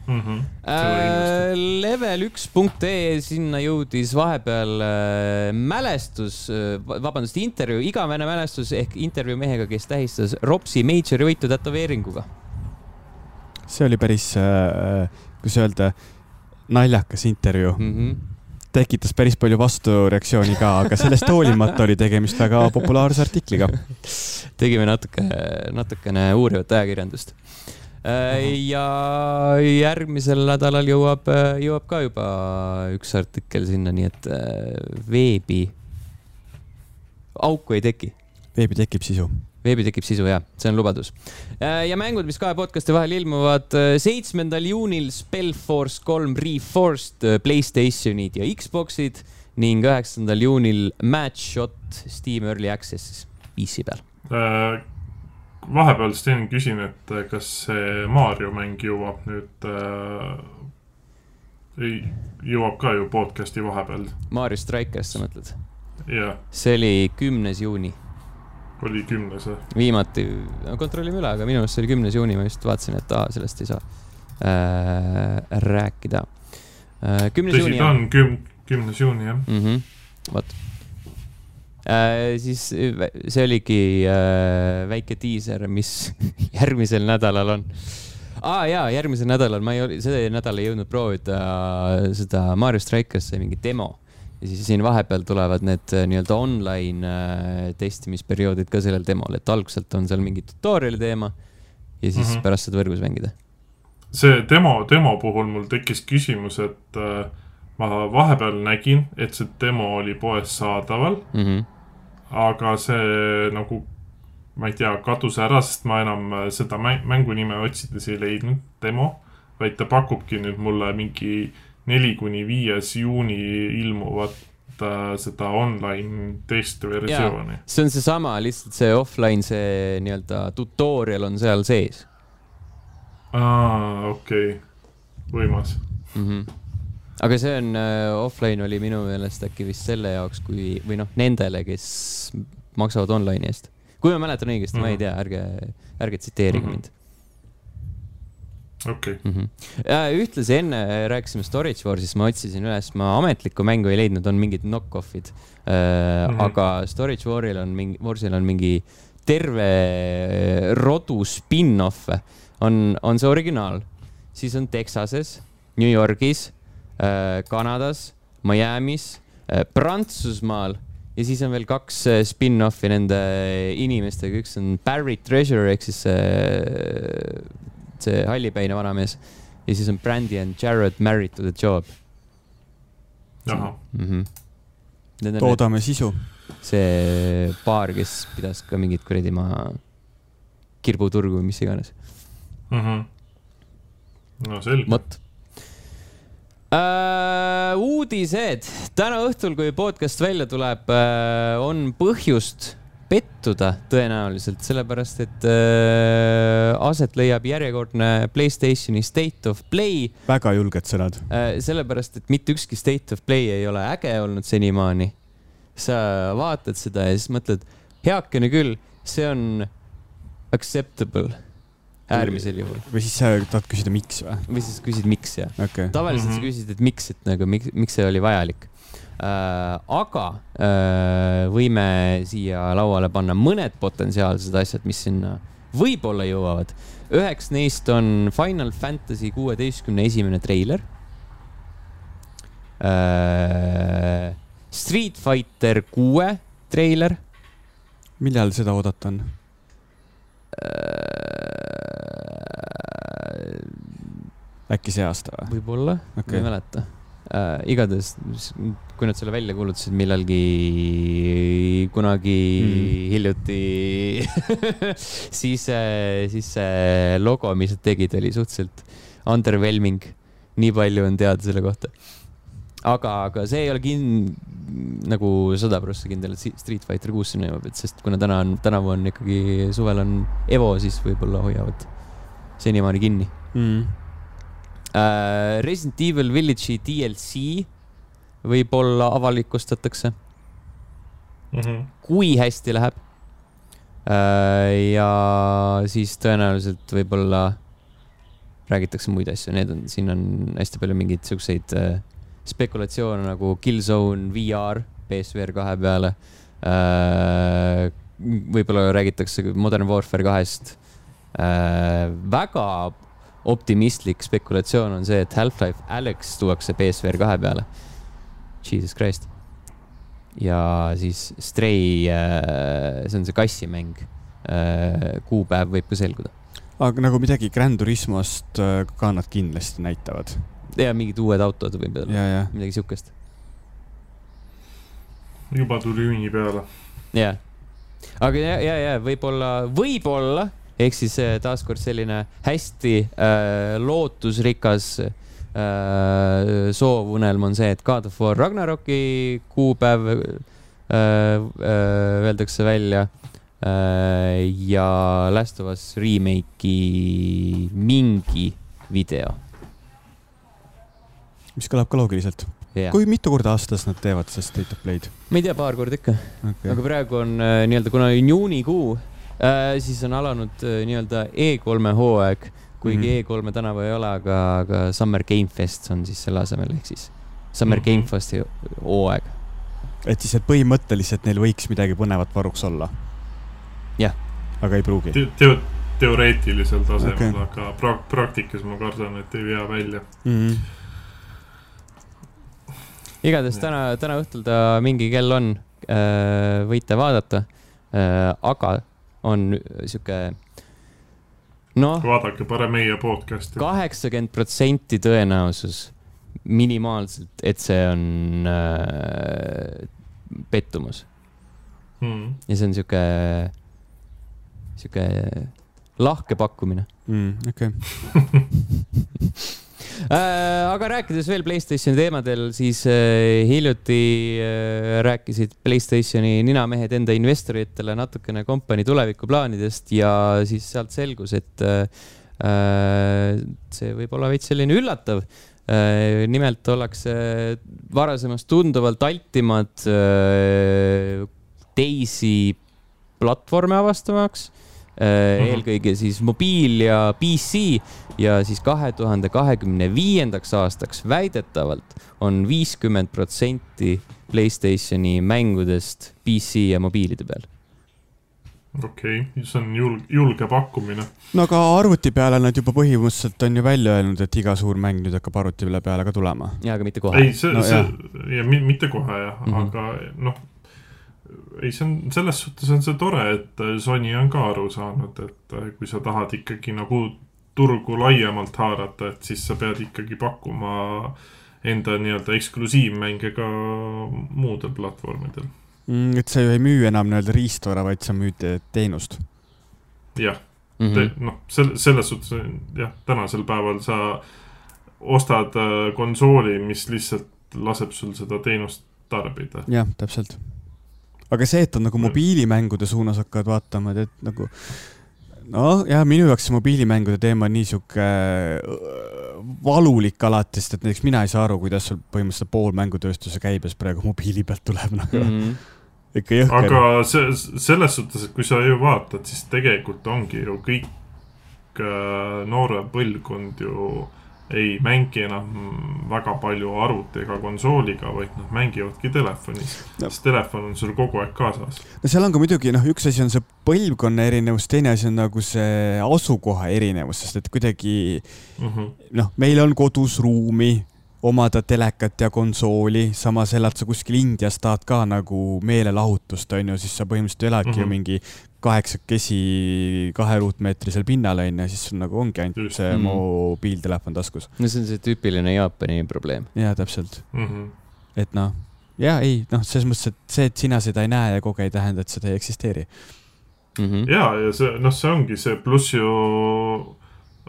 mm. -hmm. Äh, level1.ee, sinna jõudis vahepeal äh, mälestus äh,, vabandust, intervjuu, igavene mälestus ehk intervjuu mehega, kes tähistas Ropsi Majori võitu tätoveeringuga. See oli päris äh,, kuidas öelda, naljakas intervjuu mm. -hmm tekitas päris palju vastureaktsiooni ka, aga sellest hoolimata oli tegemist väga populaarse artikliga. tegime natuke, natukene uurivat ajakirjandust Äh, ja järgmisel nädalal jõuab, äh, jõuab ka juba üks artikkel sinna, nii et äh, veebi, auku ei teki. veebi tekib sisu veebi tekib sisu ja see on lubadus. ja mängud, mis kahe podcast'i vahel ilmuvad seitsmendal juunil Spellforce kolm Reforced Playstationid ja Xbox'id ning üheksandal juunil Match Shot Steam Early Access'is PC peal äh, vahepeal Sten küsin, et äh, kas see Mario mäng jõuab nüüd äh,, jõuab ka ju podcast'i vahepeal. Mario Strikers, sa mõtled? jah. see oli kümnes juuni. Oli kümnes või? viimati, kontrollime üle, aga minu arust see oli kümnes juuni, ma just vaatasin, et aa, sellest ei saa äh, rääkida äh,. kümnes juuni. tõsi, ta on küm-, kümnes juuni jah mm -hmm.. vot Äh, siis see oligi äh, väike diiser, mis järgmisel nädalal on. aa ah, jaa, järgmisel nädalal ma ei, see nädal ei jõudnud proovida seda Mario Strikers'i mingi demo ja siis siin vahepeal tulevad need äh, nii-öelda online äh, testimisperioodid ka sellel demol, et algselt on seal mingi tutorial'i teema ja siis mm -hmm. pärast saad võrgus mängida. see demo, demo puhul mul tekkis küsimus, et äh, ma vahepeal nägin, et see demo oli poes saadaval mm. -hmm aga see nagu, ma ei tea, kadus ära, sest ma enam äh, seda mängu nime otsides ei leidnud, demo. vaid ta pakubki nüüd mulle mingi neli kuni viies juuni ilmuvat äh, seda online testversiooni. see on seesama, lihtsalt see offline, see nii-öelda tutorial on seal sees. aa, okei okay., võimas mm. -hmm aga see on uh,, offline oli minu meelest äkki vist selle jaoks, kui, või noh, nendele, kes maksavad online'i eest. kui ma mäletan õigesti mm, -hmm. ma ei mhm. tea, ärge, ärge tsiteerige mm -hmm. mind. Okay. mm. -hmm. ühtlasi enne rääkisime Storage Wars'ist, ma otsisin üles, ma ametlikku mängu ei leidnud, on mingid knock-off'id. Mm -hmm. aga Storage War'il on mingi, Warsil on mingi terve rodu spin-off'e. on, on see originaal, siis on Texases, New Yorgis Äh, Kanadas, Miami's, äh, Prantsusmaal ja siis on veel kaks äh, spin-off'i nende inimestega, üks on Barry Treasure ehk siis see, hallipäine vanamees ja siis on Brandy and Jared Married to the Job. ahah mm -hmm. toodame sisu. see paar, kes pidas ka mingit kuradi maa kirbuturgu või mis iganes mm. -hmm. no selge. vot Uh, uudised. täna õhtul, kui podcast välja tuleb uh,, on põhjust pettuda tõenäoliselt, sellepärast et uh, aset leiab järjekordne Playstationi State of Play. väga julged sõnad uh,. sellepärast, et mitte ükski State of Play ei ole äge olnud senimaani. sa vaatad seda ja siis mõtled, heakene küll, see on acceptable äärmisel juhul. või siis sa tahad küsida, miks või? või siis küsid, miks jah okay.. tavaliselt mm -hmm. sa küsid, et miks, et nagu miks, miks see oli vajalik äh,. aga äh, võime siia lauale panna mõned potentsiaalsed asjad, mis sinna võib-olla jõuavad. üheks neist on Final Fantasy kuueteistkümne esimene treiler äh,. Street Fighter kuue treiler. millal seda oodata on? äkki see aasta või? võib-olla okay., ma ei mäleta. Äh, igatahes, kui nad selle välja kuulutasid millalgi kunagi mm. hiljuti siis, siis see logo, mis nad tegid, oli suhteliselt underwhelming. nii palju on teada selle kohta. aga, aga see ei ole kin-, nagu sada prossa kindel, et Street Fighter kuus sinna jõuab, et sest kuna täna on, tänavu on ikkagi, suvel on Evo, siis võib-olla hoiavad senimaani kinni mm uh,. Resident Evil Village'i DLC võib-olla avalikustatakse mm. -hmm. kui hästi läheb uh,. ja siis tõenäoliselt võib-olla räägitakse muid asju, need on, siin on hästi palju mingeid siukseid uh, spekulatsioone nagu Killzone VR PSVR kahe peale uh,. võib-olla räägitakse Modern Warfare kahest uh,. väga optimistlik spekulatsioon on see, et Half-Life Alex tuuakse PSVR kahe peale. Jesus Christ. ja siis Stray, äh, see on see kassimäng. Äh, kuupäev võib ka selguda. aga nagu midagi Gran Turismost äh, ka nad kindlasti näitavad. ja mingid uued autod võib-olla, midagi siukest. juba tuli juuni peale. jah, aga ja, ja, ja võib-olla, võib-olla ehk siis äh, taaskord selline hästi äh, lootusrikas äh, soovunelm on see, et God of War Ragnaroki kuupäev äh, äh, öeldakse välja. Äh, ja Last of Us remake'i mingi video. mis kõlab ka loogiliselt. Yeah.. kui mitu korda aastas nad teevad seda State of Play'd? ma ei tea, paar korda ikka. Okay.. aga praegu on äh, nii-öelda, kuna on juunikuu äh,. siis on alanud äh, nii-öelda E3-e hooaeg, kuigi mm -hmm. E3-e tänavu ei ole, aga, aga Summer Game Fest on siis selle asemel, ehk siis Summer mm -hmm. Game Festi hooaeg. et siis, et põhimõtteliselt neil võiks midagi põnevat varuks olla? jah. aga ei pruugi Te? Teo teoreetilisel tasemel okay., aga pra praktikas ma kardan, et ei vea välja mm. -hmm igatahes täna, täna õhtul ta mingi kell on, äh, võite vaadata. Äh, aga on sihuke noh. vaadake parem meie podcast'i. kaheksakümmend protsenti tõenäosus minimaalselt, et see on äh, pettumus hmm.. ja see on sihuke, sihuke lahke pakkumine mm,. okei okay. Äh, aga rääkides veel Playstationi teemadel, siis äh, hiljuti äh, rääkisid Playstationi ninamehed enda investoritele natukene kompanii tulevikuplaanidest ja siis sealt selgus, et see võib olla veits selline üllatav nimelt ollakse varasemast tunduvalt altimad teisi platvorme avastamaks. Eelkõige siis mobiil ja PC ja siis kahe tuhande kahekümne viiendaks aastaks väidetavalt on viiskümmend protsenti Playstationi mängudest PC ja mobiilide peal okei okay., see on julge, julge pakkumine. no aga arvuti peale nad juba põhimõtteliselt on ju välja öelnud, et iga suur mäng nüüd hakkab arvuti peale ka tulema. jaa, aga mitte kohe. ei, see no,, see, ja mitte kohe jah mm, -hmm. aga noh ei, see on, selles suhtes on see tore, et äh, Sony on ka aru saanud, et äh, kui sa tahad ikkagi nagu turgu laiemalt haarata, et siis sa pead ikkagi pakkuma enda nii-öelda eksklusiivmänge ka muudel platvormidel mm,. et sa ju ei müü enam nii-öelda riistvara, vaid sa müüd teenust. jah mm -hmm., noh, selle, selles suhtes jah, tänasel päeval sa ostad äh, konsooli, mis lihtsalt laseb sul seda teenust tarbida. jah, täpselt aga see, et on nagu mobiilimängude suunas hakkavad vaatama, et nagu noh, jah, minu jaoks see mobiilimängude teema on nii sihuke äh, valulik alati, sest et näiteks mina ei saa aru, kuidas sul põhimõtteliselt pool mängutööstuse käibes praegu mobiili pealt tuleb nagu mm. -hmm ikka jõhker. aga see, selles suhtes, et kui sa ju vaatad, siis tegelikult ongi ju kõik äh, noorem põlvkond ju äh, ei mängi enam väga palju arvuti ega konsooliga, vaid nad mängivadki telefonis no.. sest telefon on sul kogu aeg kaasas. no seal on ka muidugi noh, üks asi on see põlvkonna erinevus, teine asi on nagu see asukoha erinevus, sest et kuidagi mm -hmm. noh, meil on kodus ruumi omada telekat ja konsooli, samas elad sa kuskil Indias, tahad ka nagu meelelahutust, on ju, siis sa põhimõtteliselt eladki mm -hmm. ju mhm. mingi kaheksakesi kahe ruutmeetrisel pinnal onju, siis sul nagu ongi ainult see mm. mobiiltelefon taskus. no see on see tüüpiline Jaapani probleem. jaa, täpselt mm. -hmm. et noh, ja ei, noh, selles mõttes, et see, et sina seda ei näe ja kogu aeg ei tähenda, et seda ei eksisteeri mm. -hmm. ja, ja see, noh, see ongi see, pluss ju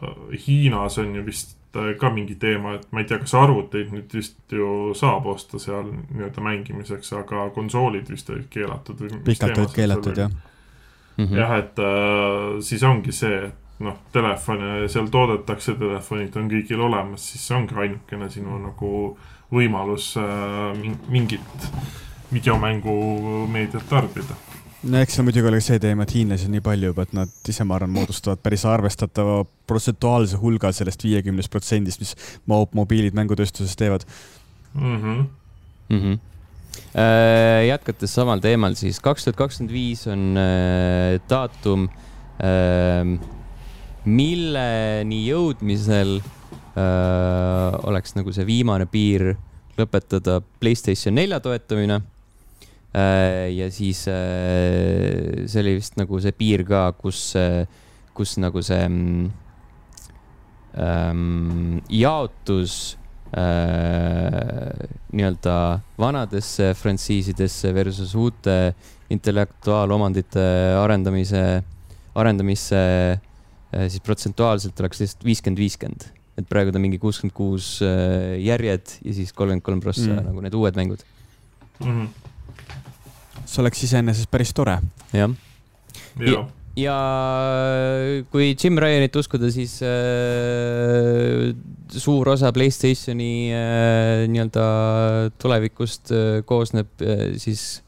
äh, Hiinas on ju vist äh, ka mingi teema, et ma ei tea, kas arvuteid nüüd vist ju saab osta seal nii-öelda mängimiseks, aga konsoolid vist olid keelatud või? pikalt olid keelatud, jah mm. -hmm. jah, et äh, siis ongi see, et noh, telefone seal toodetakse, telefonid on kõigil olemas, siis see ongi ainukene sinu nagu võimalus äh, mingit videomängumeediat tarbida no eks seal muidugi oli see teema, et hiinlasi on nii palju juba, et nad ise, ma arvan, moodustavad päris arvestatava protsentuaalse hulga sellest viiekümnest protsendist, mis mobiilid mängutööstuses teevad mm. -hmm. Mm -hmm. Äh, jätkates samal teemal, siis kaks tuhat kakskümmend viis on äh, daatum äh,, milleni jõudmisel äh, oleks nagu see viimane piir lõpetada Playstation nelja toetamine. Ja siis see oli vist nagu see piir ka, kus, kus nagu see ähm, jaotus nii-öelda vanadesse frantsiisidesse versus uute intellektuaalomandite arendamise, arendamisse äh, siis protsentuaalselt oleks lihtsalt viiskümmend, viiskümmend. et praegu ta mingi kuuskümmend kuus äh, järjed ja siis kolmkümmend kolm prossa mm. nagu need uued mängud mm. -hmm. see oleks iseenesest päris tore. jah ja ja kui Jim Ryanit uskuda, siis äh, suur osa Playstationi äh, nii-öelda tulevikust äh, koosneb äh, siis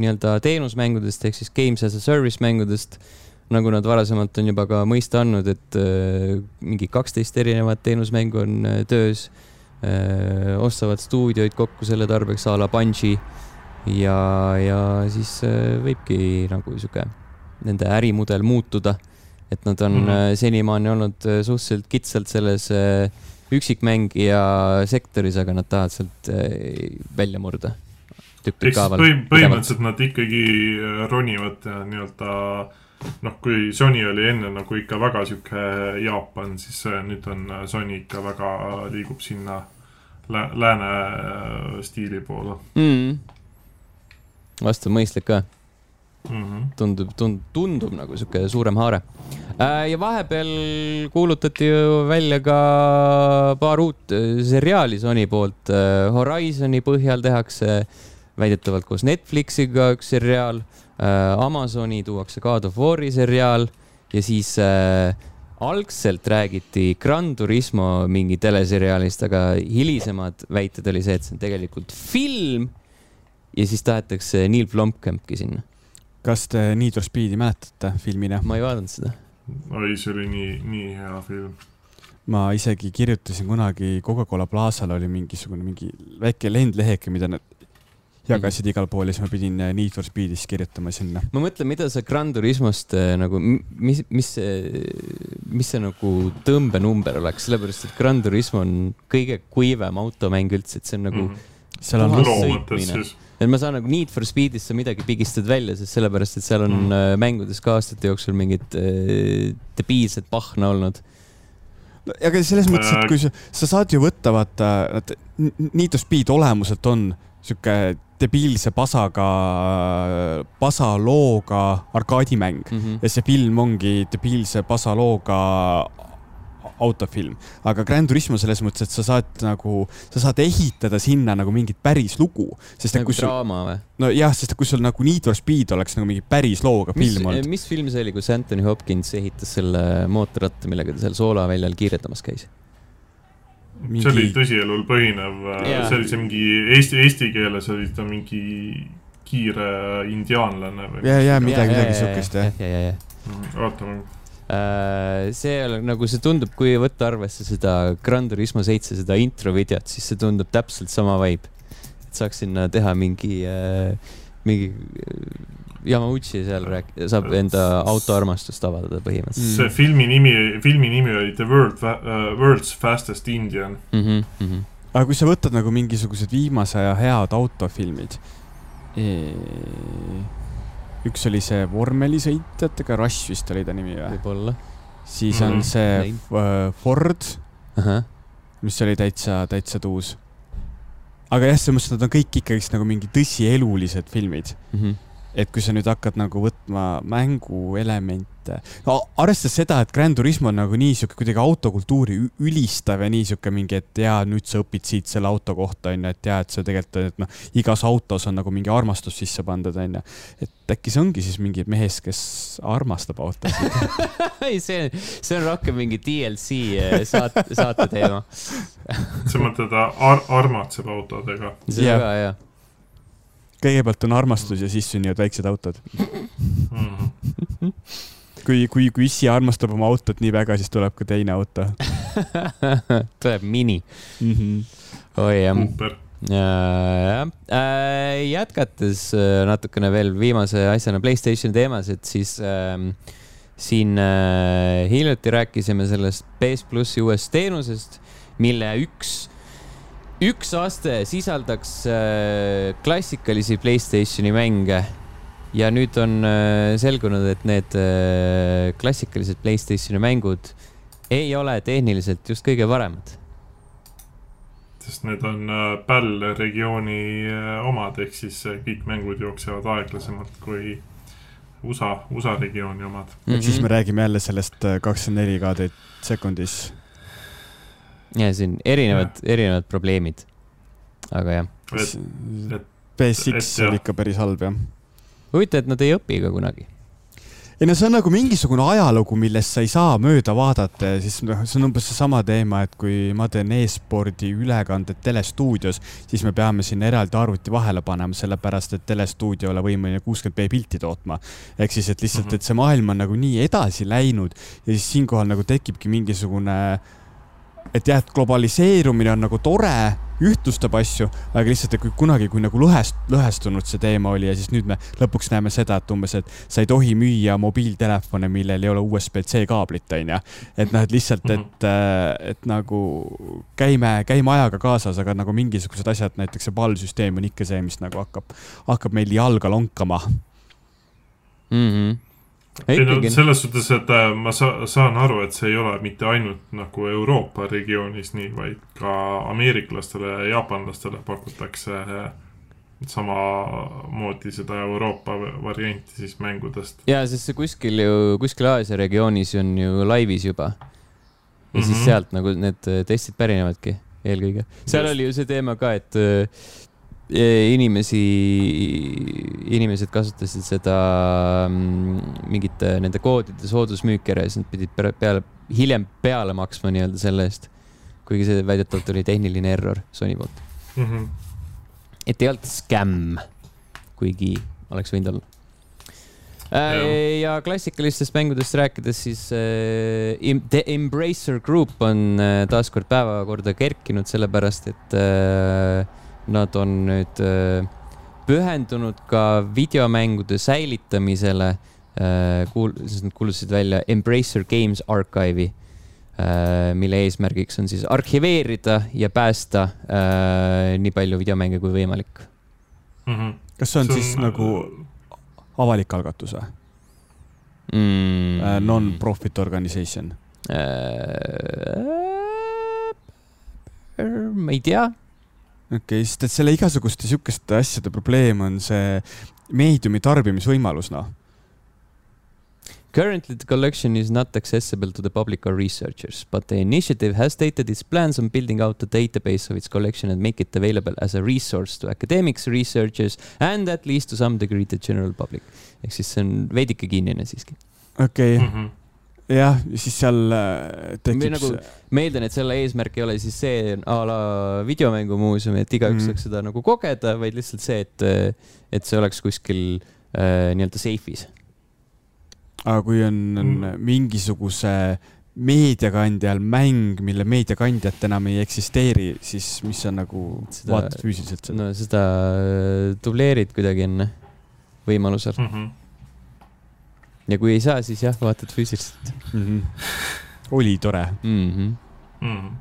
nii-öelda teenusmängudest ehk siis games as a service mängudest. nagu nad varasemalt on juba ka mõista andnud, et äh, mingi kaksteist erinevat teenusmängu on äh, töös äh,. ostavad stuudioid kokku selle tarbeks a la Bungi ja, ja siis äh, võibki nagu sihuke nende ärimudel muutuda. et nad on mm -hmm. senimaani olnud äh, suhteliselt kitsalt selles äh, üksikmängija sektoris, aga nad tahavad sealt välja murda. ehk siis põhim põhimõtteliselt nad ikkagi ronivad nii-öelda noh, kui Sony oli enne nagu ikka väga sihuke Jaapan, siis nüüd on Sony ikka väga liigub sinna lä lääne stiili poole mm.. vastu mõistlik ka mm. -hmm. tundub, tundub, tundub nagu sihuke suurem haare. Äh, ja vahepeal kuulutati ju välja ka paar uut äh, seriaali Sony poolt. Äh, Horizoni põhjal tehakse väidetavalt koos Netflixiga üks seriaal. Amazoni tuuakse God of War'i seriaal ja siis äh, algselt räägiti Gran Turismo mingi teleseriaalist, aga hilisemad väited oli see, et see on tegelikult film. ja siis tahetakse Neil Blomkampki sinna kas te Need for Speedi mäletate filmina? ma ei vaadanud seda. oi, see oli nii, nii hea film. ma isegi kirjutasin kunagi Coca-Cola Plaza'l oli mingisugune mingi väike lendleheke, mida nad jagasid igal pool ja siis ma pidin äh, Need for Speedis kirjutama sinna. ma mõtlen, mida sa Gran Turismost äh, nagu, mis, mis see, mis see nagu tõmbenumber oleks, sellepärast et Gran Turismo on kõige kuivem automäng üldse, et see on nagu mm. -hmm. seal on sõitmine et ma saan nagu Need for Speedist sa midagi pigistad välja, sest sellepärast, et seal on mm. Äh, mängudes ka aastate jooksul mingit äh, debiilset pahna olnud aga selles mõttes, et kui sa, sa saad ju võtta, vaata, Need for Speed olemuselt on sihuke debiilse pasaga, pasalooga arkaadimäng mm -hmm. ja see film ongi debiilse pasalooga autofilm. aga Grand Turismo selles mõttes, et sa saad nagu, sa saad ehitada sinna nagu mingit päris lugu. nagu draama või? nojah, sest kui sul nagu Need for Speed oleks nagu mingi päris looga mis, film olnud. mis film see oli, kus Anthony Hopkins ehitas selle mootorratta, millega ta seal soolaväljal kiiretamas käis? mingi... see oli tõsielul põhinev yeah., see oli see mingi eesti, eesti keeles oli ta mingi kiire indiaanlane või? ja, ja midagi, midagi siukest jah. oota, ma Äh, see nagu see tundub, kui võtta arvesse seda Gran Turismo seitse, seda intro videot, siis see tundub täpselt sama vibe. et saaks sinna teha mingi äh,, mingi äh, Yamauchi seal rääk-, saab enda autoarmastust avaldada põhimõtteliselt. see filmi nimi, filmi nimi oli The World uh,, World's Fastest Indian mm. -hmm, mm -hmm. aga kui sa võtad nagu mingisugused viimase aja head autofilmid e üks oli see vormelisõitjatega, Rush vist oli ta nimi või? võib-olla. siis on mm -hmm. see uh, Ford uh, -huh. mis oli täitsa, täitsa tuus. aga jah, selles mõttes, et nad on kõik ikkagist nagu mingi tõsielulised filmid mm. -hmm et kui sa nüüd hakkad nagu võtma mänguelemente, no arvestades seda, et Grand Turismo on nagu nii sihuke kuidagi autokultuuri ülistav ja nii sihuke mingi, et jaa, nüüd sa õpid siit selle auto kohta, onju, et jaa, et see tegelikult, et noh, igas autos on nagu mingi armastus sisse pandud, onju. et äkki see ongi siis mingi mees, kes armastab autosid? Ei, see, see on rohkem mingi DLC eh, saate, saate teema. Sa mõtled ar, armatseb autodega? väga hea kõigepealt on armastus ja siis sünnivad väiksed autod. Mm.. Kui, kui, kui issi armastab oma autot nii väga, siis tuleb ka teine auto tuleb mini mm. -hmm. oi jah. jah, äh, jätkates äh, natukene veel viimase asjana Playstationi teemas, et siis äh, siin äh, hiljuti rääkisime sellest PS plussi uuest teenusest, mille üks üks aste sisaldaks äh, klassikalisi Playstationi mänge ja nüüd on äh, selgunud, et need äh, klassikalised Playstationi mängud ei ole tehniliselt just kõige paremad. sest need on PAL regiooni omad, ehk siis kõik mängud jooksevad aeglasemalt kui USA, USA regiooni omad mm. -hmm. ehk siis me räägime jälle sellest kakskümmend neli kaadrit sekundis ja siin erinevad, erinevad probleemid. aga jah. PS6 oli ikka päris halb jah. Huvitav, et nad ei õpi ka kunagi ei no see on nagu mingisugune ajalugu, millest sa ei saa mööda vaadata ja siis noh, see on umbes seesama teema, et kui ma teen e-spordi ülekanded telestuudios, siis me peame sinna eraldi arvuti vahele panema, sellepärast et telestuudio ei ole võimeline kuuskümmend B pilti tootma. ehk siis, et lihtsalt, mhm. et see maailm on nagu nii edasi läinud ja siis siinkohal nagu tekibki mingisugune et jah, et globaliseerumine on nagu tore, ühtlustab asju, aga lihtsalt, et kui kunagi, kui nagu lõhest, lõhestunud see teema oli ja siis nüüd me lõpuks näeme seda, et umbes, et sa ei tohi müüa mobiiltelefone, millel ei ole USB-C kaablit, onju. et noh, et lihtsalt, mhm. et, äh, et nagu käime, käime ajaga kaasas, aga nagu mingisugused asjad, näiteks see ballsüsteem on ikka see, mis nagu hakkab, hakkab meil jalga lonkama mm. -hmm ei no selles suhtes, et äh, ma sa, saan aru, et see ei ole mitte ainult nagu Euroopa regioonis nii, vaid ka ameeriklastele ja jaapanlastele pakutakse äh, samamoodi seda Euroopa varianti siis mängudest. ja, sest see kuskil ju, kuskil Aasia regioonis on ju laivis juba. ja mm -hmm. siis mhm. sealt nagu need testid pärinevadki eelkõige. seal Just. oli ju see teema ka, et inimesi, inimesed kasutasid seda mm, mingite nende koodide soodusmüüki ära ja siis nad pidid peale, hiljem peale maksma nii-öelda selle eest. kuigi see väidetavalt oli tehniline error Sony poolt mm. -hmm. et ei olnud skämm, kuigi oleks võinud olla äh, ja klassikalistest mängudest rääkides, siis äh, The Embracer Group on äh, taaskord päevakorda kerkinud, sellepärast et äh, Nad on nüüd äh, pühendunud ka videomängude säilitamisele. Äh, kuul-, siis nad kuulutasid välja Embracer Games Archive'i, äh, mille eesmärgiks on siis arhiveerida ja päästa nii palju videomänge kui võimalik mm. -hmm. kas see on, see on siis nagu avalik algatus või mm.? Non-profit organization ma ei tea okei okay,, sest et selle igasuguste sihukeste asjade probleem on see meediumi tarbimisvõimalus, noh. Currently the collection is not accessible to the public or researchers, but the initiative has stated its plans on building out a database of its collection and make it available as a resource to academics, researchers and at least to some degree the general public. ehk siis see on veidike kinnine siiski. okei okay. mm. -hmm jah, siis seal äh, tekib nagu, ma eeldan, et selle eesmärk ei ole siis see a la videomängumuuseum, et igaüks mm. saaks seda nagu kogeda, vaid lihtsalt see, et, et see oleks kuskil äh, nii-öelda seifis. aga kui on, on mm. mingisuguse meediakandjal mäng, mille meediakandjat enam ei eksisteeri, siis mis sa nagu seda, vaatad füüsiliselt seda? no seda dubleerid kuidagi enne, võimalusel mm. -hmm ja kui ei saa, siis jah, vaatad füüsiliselt mm. -hmm. oli tore mm. -hmm. Mm -hmm.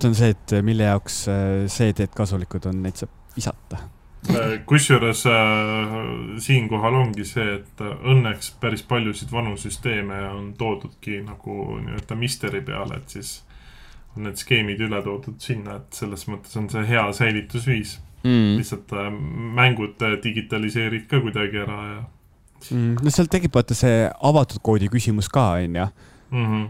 see on see, et mille jaoks äh, CD-d kasulikud on, neid saab visata Äh, kusjuures äh, siinkohal ongi see, et õnneks päris paljusid vanu süsteeme on toodudki nagu nii-öelda misteri peale, et siis on need skeemid üle toodud sinna, et selles mõttes on see hea säilitusviis mm.. lihtsalt äh, mängud digitaliseerid ka kuidagi ära ja mm.. no seal tekib vaata see avatud koodi küsimus ka, onju. Mhm.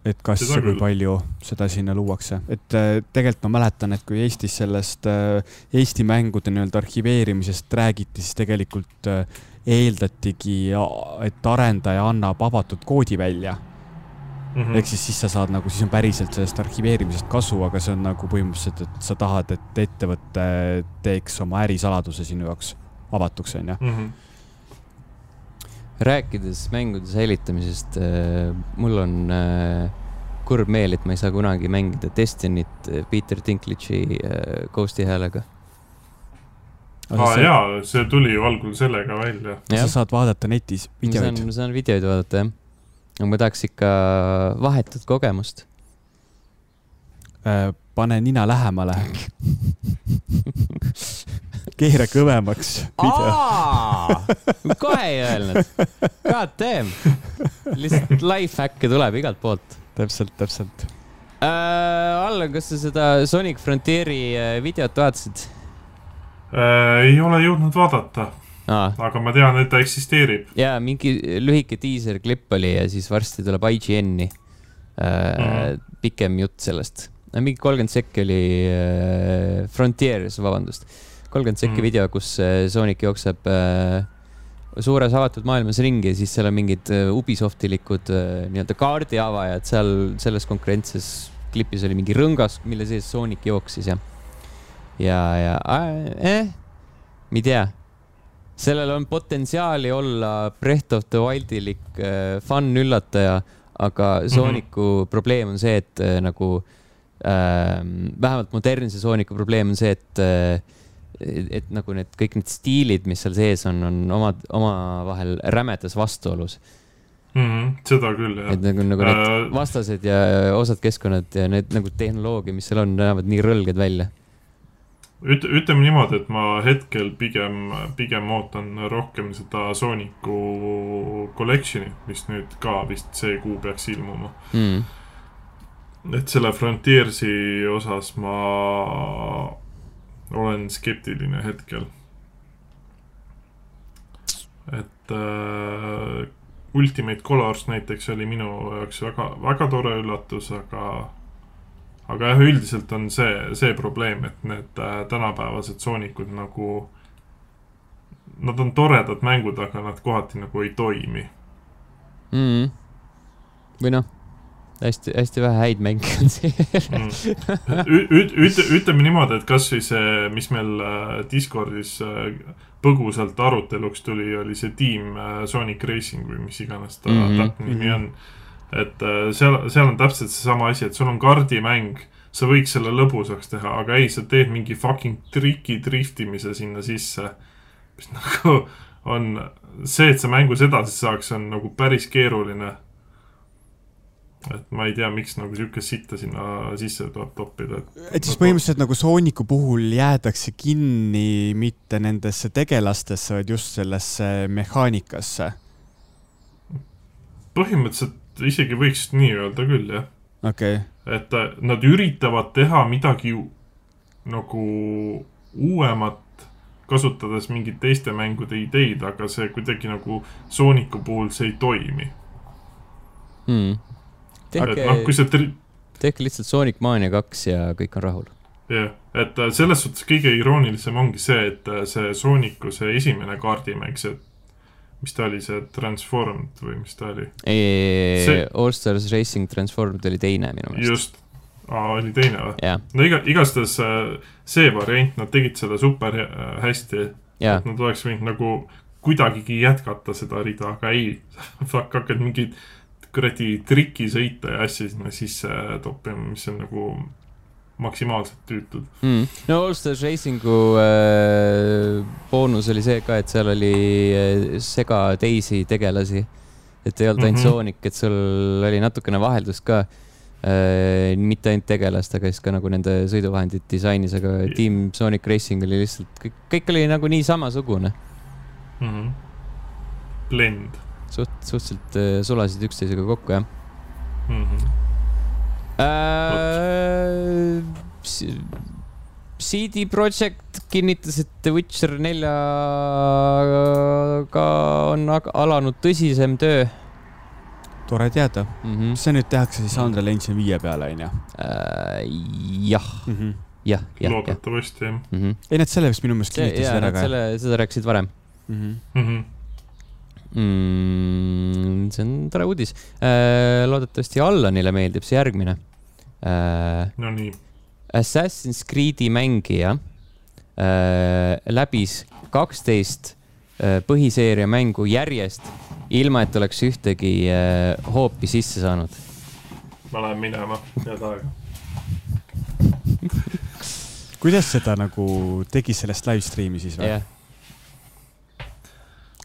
Et kas ja kui palju seda sinna luuakse, et äh, tegelikult ma mäletan, et kui Eestis sellest äh, Eesti mängude nii-öelda arhiveerimisest räägiti, siis tegelikult äh, eeldatigi, et arendaja annab avatud koodi välja. Mm -hmm.. ehk siis, siis sa saad nagu, siis on päriselt sellest arhiveerimisest kasu, aga see on nagu põhimõtteliselt, et sa tahad, et ettevõte teeks oma ärisaladuse sinu jaoks avatuks, onju. Mhm rääkides mängude säilitamisest, äh, mul on äh, kurb meel, et ma ei saa kunagi mängida Destiny't äh, Peter Dinklage'i Ghosti häälega. aa ah, see... jaa, see tuli ju algul sellega välja. sa saad vaadata netis videoid. ma saan, ma saan videoid vaadata, jah. aga ma tahaks ikka vahetut kogemust pane nina lähemale keera kõvemaks video. kohe ei öelnud. God damn. lihtsalt life hack'e tuleb igalt poolt. täpselt, täpselt äh,. Allan, kas sa seda Sonic Frontieri äh, videot vaatasid äh,? ei ole jõudnud vaadata ah.. aga ma tean, et ta eksisteerib. ja mingi lühike diiserklipp oli ja siis varsti tuleb IGN-i äh, mm -hmm. pikem jutt sellest. mingi kolmkümmend sekki oli äh, Frontiers, vabandust kolmkümmend sekki mm. video, kus äh, Sonic jookseb äh, suures avatud maailmas ringi siis seal on mingid äh, Ubisoftilikud nii-öelda kaardiavajad seal selles konkreetses klipis oli mingi rõngas, mille sees Sonic jooksis ja, ja, ja eh, ma ei tea. sellel on potentsiaali olla Breath of the Wildilik fun üllataja, aga mhm. Sooniku mm -hmm. probleem on see, et nagu äh, vähemalt modernse Sooniku probleem on see, et äh, et nagu need kõik need stiilid, mis seal sees on, on omad, omavahel rämedas vastuolus mm. -hmm, seda küll, jah. et nagu, nagu need äh... vastased ja osad keskkonnad ja need nagu tehnoloogia, mis seal on, näevad nii rõlged välja. üt-, ütleme niimoodi, et ma hetkel pigem, pigem ootan rohkem seda Sooniku collection'i, mis nüüd ka vist see kuu peaks ilmuma mm. et selle Frontiersi osas ma olen skeptiline hetkel. et äh, Ultimate Colors näiteks oli minu jaoks väga, väga tore üllatus, aga aga jah, üldiselt on see, see probleem, et need äh, tänapäevased soonikud nagu Nad on toredad mängud, aga nad kohati nagu ei toimi mm. -hmm. või noh hästi, hästi vähe häid mänge on seejuures mm.. ütleme niimoodi, et kasvõi see, mis meil äh, Discordis äh, põgusalt aruteluks tuli, oli see tiim Sonic Racing või mis iganes ta mm -hmm. täpne nimi on. et seal, seal on täpselt seesama asi, et sul on kaardimäng, sa võiks selle lõbusaks teha, aga ei, sa teed mingi fucking triki driftimise sinna sisse. mis nagu on see, et sa mängus edasi saaks, on nagu päris keeruline et ma ei tea, miks nagu siukest sitta sinna sisse tuleb toppida. et siis põhimõtteliselt nagu Sooniku puhul jäädakse kinni mitte nendesse tegelastesse, vaid just sellesse mehaanikasse? põhimõtteliselt isegi võiks nii öelda küll, jah. okei okay.. et äh, nad üritavad teha midagi nagu uuemat, kasutades mingeid teiste mängude ideid, aga see kuidagi nagu Sooniku puhul see ei toimi hmm tehke no,, kui see tri... tehke lihtsalt Sonic Mania kaks ja kõik on rahul. jah yeah., et äh, selles suhtes kõige iroonilisem ongi see, et äh, see Sooniku see esimene kaardimäng, see mis ta oli, see Transformed või mis ta oli? ei see..., All Stars Racing Transformed oli teine minu meelest. just, aa, oli teine või yeah.? no iga, igastahes äh, see variant, nad tegid selle super hästi yeah.. et nad oleks võinud nagu kuidagigi jätkata seda rida, aga ei, fuck, hakkad mingeid kuradi trikisõite ja asju sinna sisse toppima, mis on nagu maksimaalselt tüütud mm.. no Allstars Racingu äh, boonus oli see ka, et seal oli äh, sega teisi tegelasi. et ei olnud ainult mm -hmm. Sonic, et sul oli natukene vaheldust ka äh,. mitte ainult tegelast, aga siis ka nagu nende sõiduvahendid disainis, aga Team Sonic Racing oli lihtsalt, kõik, kõik oli nagu nii samasugune mm. -hmm. Blend. Suht, suhteliselt äh, sulasid üksteisega kokku, jah mm. -hmm. Äh, CD Projekt kinnitas, et The Witcher neljaga on alanud tõsisem töö. tore teada mm. -hmm. see nüüd tehakse siis Unreal Engine viie peale, onju? Äh, jah mm, -hmm. jah, jah. loodetavasti jah mm. -hmm. ei, nad selle vist minu meelest kinnitasid ära ka. selle, seda rääkisid varem mm. -hmm. Mm, see on tore uudis. Äh, loodetavasti Allanile meeldib see järgmine. no nii Assassin's Creed'i mängija äh, läbis kaksteist äh, põhiseeria mängu järjest, ilma et oleks ühtegi äh, hoopi sisse saanud. ma lähen minema, head aega kuidas seda nagu tegi sellest live stream'i siis või?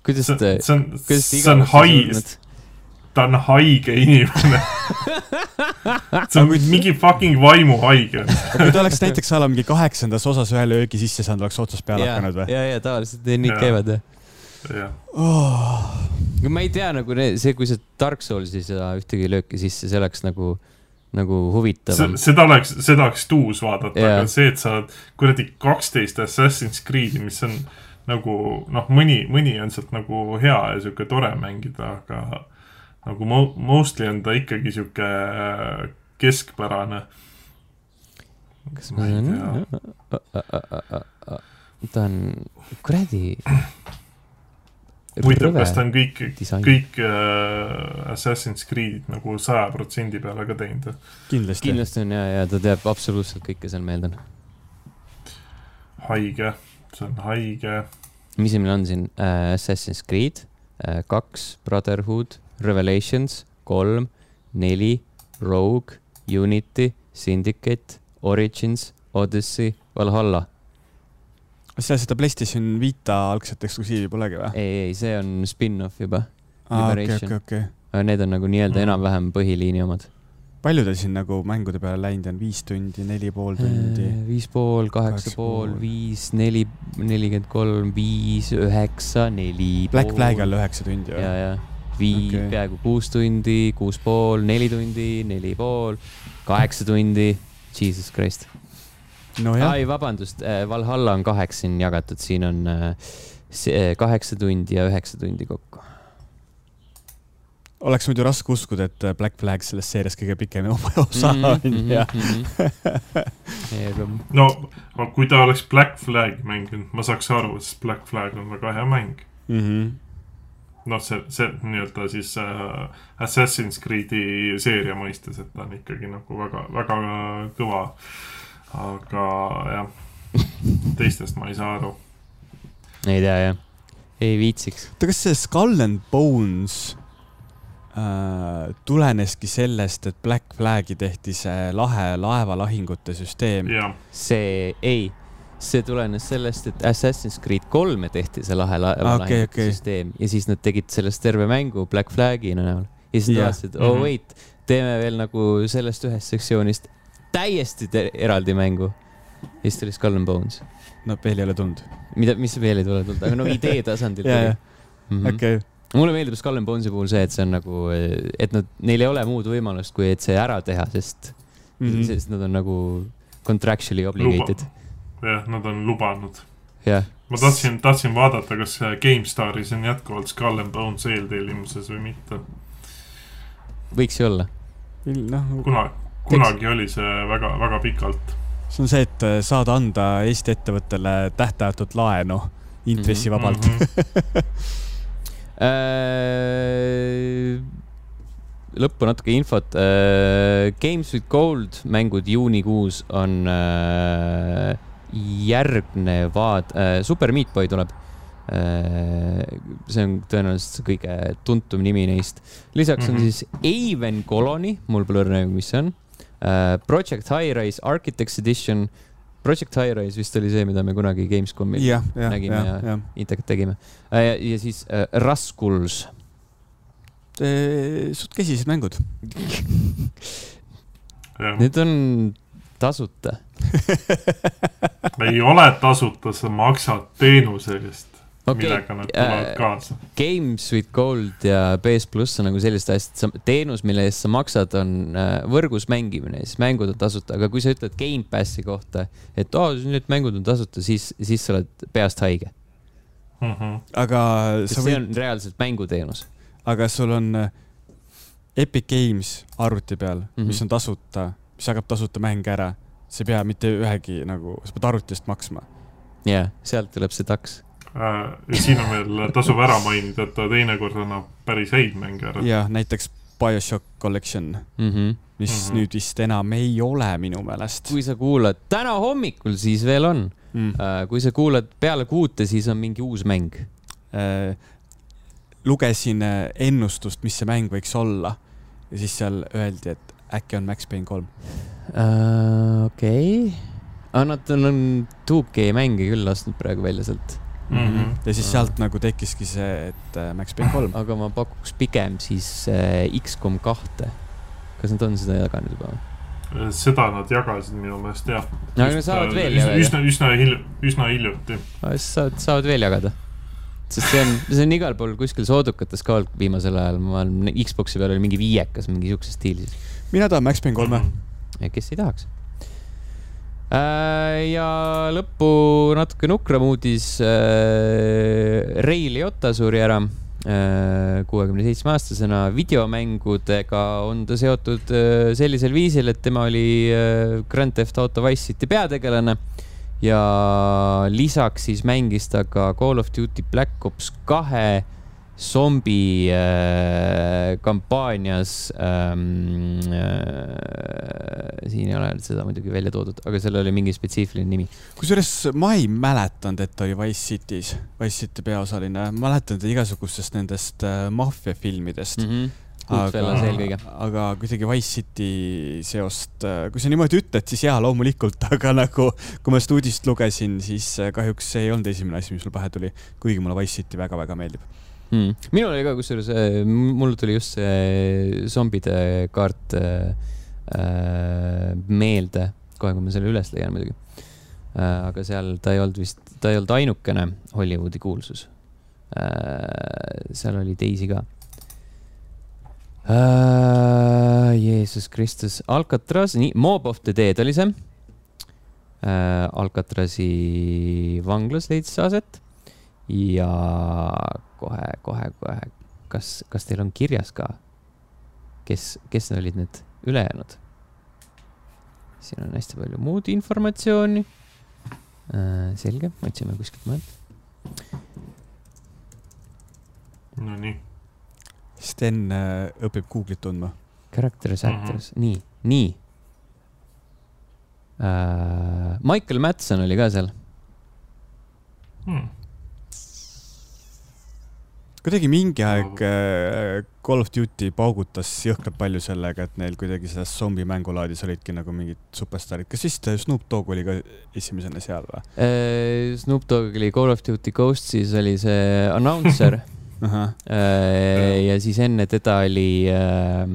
Kuidas te, see on, see on high, ta on haige inimene see on mingi fucking vaimuhaige kui ta oleks näiteks a la mingi kaheksandas osas ühe löögi sisse saanud, oleks otsast peale ja, hakanud või? ja, ja tavaliselt nii käivad jah. jah. Oh. ma ei tea nagu see, kui sa Dark Soulsi ei saa ühtegi lööki sisse, see oleks nagu, nagu huvitavam. seda oleks, seda oleks tuus vaadata, aga see, et sa oled kuradi kaksteist Assassin's Creed'i, mis on nagu noh, mõni, mõni on sealt nagu hea ja sihuke tore mängida, aga nagu mo-, mostly on ta ikkagi sihuke äh, keskpärane. kas ma ei tea. ta on kuradi. huvitav, kas ta on kõik, kõik äh, Assassin's Creed'id nagu saja protsendi peale ka teinud? kindlasti. kindlasti on ja, ja ta teab absoluutselt kõike seal meelde. haige, see on haige. mis meil on siin äh,? Assassin's Creed äh,, kaks Brotherhood Revelations, kolm, neli, Rogue, Unity, Syndicate, Origins, Odyssey, Valhalla. seal seda Playstation Vita algset eksklusiivi polegi või? ei, ei, see on spin-off juba. aa, okei, okei, okei. Need on nagu nii-öelda mm. enam-vähem põhiliini omad. Palju teil siin nagu mängude peale läinud on, viis tundi, neli pool tundi? Äh, viis pool, kaheksa pool, viis, neli, nelikümmend kolm, viis, üheksa, neli. Black Flag all üheksa tundi või? ja, ja vii- okay., peaaegu kuus tundi, kuus pool, neli tundi, neli pool, kaheksa tundi. Jesus Christ. no ai, vabandust, äh, Valhalla on kaheks siin jagatud, siin on äh, kaheksa tundi ja üheksa tundi kokku. Oleks muidu raske uskuda, et Black Flag selles seerias kõige pikem osa mhm, on mm -hmm, ja mm. -hmm. no, kui ta oleks Black Flag mänginud, ma saaks aru, sest Black Flag on väga hea mäng mm. -hmm noh, see, see nii-öelda siis äh, Assassin's Creed'i seeria mõistes, et ta on ikkagi nagu väga, väga kõva. aga jah, teistest ma ei saa aru. ei tea jah, ei viitsiks. oota, kas see Skull and Bones äh, tuleneski sellest, et Black Flagi tehti see lahe laevalahingute süsteem? see ei see tulenes sellest, et Assassin's Creed kolme tehti see lahe laevalahingu okay, okay. süsteem ja siis nad tegid sellest terve mängu Black Flagi näol. ja siis nad vaatasid, oh mhm. wait, teeme veel nagu sellest ühest sektsioonist täiesti eraldi mängu. ja siis tuli Skull and Bones. no veel ei ole tulnud. mida, mis veel ei tule tulnud, aga no idee tasandil tuli. Mhm. okei mulle meeldib Skull and Bonesi puhul see, et see on nagu, et nad, neil ei ole muud võimalust, kui et see ära teha, sest mm, -hmm. sest nad on nagu contractually obligated jah, nad on lubanud ma tahtsin, tahtsin vaadata, kas GameStaris on jätkuvalt Skull and Bones eeltellimuses või mitte. võiks ju olla. noh. kuna, kunagi oli see väga, väga pikalt. see on see, et äh, saad anda Eesti ettevõttele tähtajatut laenu intressivabalt mm. -hmm. lõppu natuke infot. Games with Gold mängud juunikuus on äh, järgnevad äh,, Super Meat Boy tuleb äh,. see on tõenäoliselt kõige tuntum nimi neist. lisaks on mhm. siis Aven Colony, mul pole õrna mis see on äh,. Project High Rise Architects Edition. Project High Rise vist oli see, mida me kunagi Gamescomil ja, ja, nägime ja, ja, ja Intekat tegime. Äh,. Ja, ja siis äh, Raskuls. Suht kesised mängud. Need on tasuta. Ei ole tasuta, sa maksad teenuse eest okay. millega nad tulevad äh, kaasa. Games with Gold ja PS pluss on nagu sellised asjad, teenus, mille eest sa maksad, on äh, võrgus mängimine, siis mängud on tasuta, aga kui sa ütled Gamepassi kohta, et oo oh,, need mängud on tasuta, siis, siis sa oled peast haige mm. -hmm. aga sa võid. see on reaalselt mänguteenus. aga sul on äh, Epic Games arvuti peal mm, -hmm. mis on tasuta, mis jagab tasuta mänge ära, sa ei pea mitte ühegi nagu, sa pead arvutist maksma. jah yeah,, sealt tuleb see taks ja siin on veel, tasub ära mainida, et ta teinekord annab päris häid mänge ära. jah, näiteks BioShock Collection mm, -hmm. mis mm -hmm. nüüd vist enam ei ole minu meelest. kui sa kuulad täna hommikul, siis veel on mm.. Äh, kui sa kuulad peale kuute, siis on mingi uus mäng äh,. lugesin äh, ennustust, mis see mäng võiks olla ja siis seal öeldi, et äkki on Max Payne kolm uh,. okei okay., aga nad on 2K mänge küll lasknud praegu välja sealt mm. -hmm. ja siis sealt nagu tekkiski see, et äh, Max Payne kolm. aga ma pakuks pigem siis äh, X-kom kahte. kas nad on seda jaganud juba seda nad jagasid minu meelest jah. no aga nad saavad veel jagada. üsna, üsna hilj-, üsna hiljuti. siis saavad, saavad veel jagada. sest see on, see on igal pool kuskil soodukates ka olnud viimasel ajal, ma olen Xbox'i peal oli mingi viiekas, mingi siukses stiilis. mina tahan Max Payne kolme. -hmm. kes ei tahaks ja lõppu natuke nukram uudis. Äh, Ray Liotta suri ära äh, kuuekümne seitsme aastasena. videomängudega on ta seotud sellisel viisil, et tema oli Grand Theft Auto Wise City peategelane ja lisaks siis mängis ta ka Call of Duty Black Ops kahe zombi äh, kampaanias ähm,. Äh, siin ei ole seda muidugi välja toodud, aga sellel oli mingi spetsiifiline nimi. kusjuures ma ei mäletanud, et ta oli Wise City's, Wise City peaosaline, mäletan teda igasugustest nendest äh, maffiafilmidest mm. -hmm Goodfellas eelkõige. aga kuidagi Wise City seost, äh, kui sa niimoodi ütled, siis jaa, loomulikult, aga nagu kui ma seda uudist lugesin, siis äh, kahjuks see ei olnud esimene asi, mis mul pähe tuli, kuigi mulle Wise City väga-väga meeldib mm.. minul oli ka kusjuures, äh, mul tuli just see zombide kaart äh, äh, meelde, kohe kui ma selle üles leian muidugi äh,. aga seal ta ei olnud vist, ta ei olnud ainukene Hollywoodi kuulsus äh,. seal oli teisi ka äh,. Jeesus Kristus, Alcatraz, nii, Mob of the Dead oli see äh,. Alcatrazi vanglas leidis aset ja kohe, kohe, kohe, kas, kas teil on kirjas ka, kes, kes olid need ülejäänud? siin on hästi palju muud informatsiooni äh,. selge, otsime kuskilt mujalt. Nonii. Sten äh, õpib Google'it tundma. Characters mm, -hmm. actors, nii, nii äh,. Michael Madsen oli ka seal hmm kuidagi mingi aeg äh, Call of Duty paugutas jõhkralt palju sellega, et neil kuidagi selles zombi mängulaadis olidki nagu mingid superstaarid. kas vist Snoop Dogg oli ka esimesena seal või äh,? Snoop Dogg oli Call of Duty Ghosts'is oli see announcer äh, ja siis enne teda oli äh,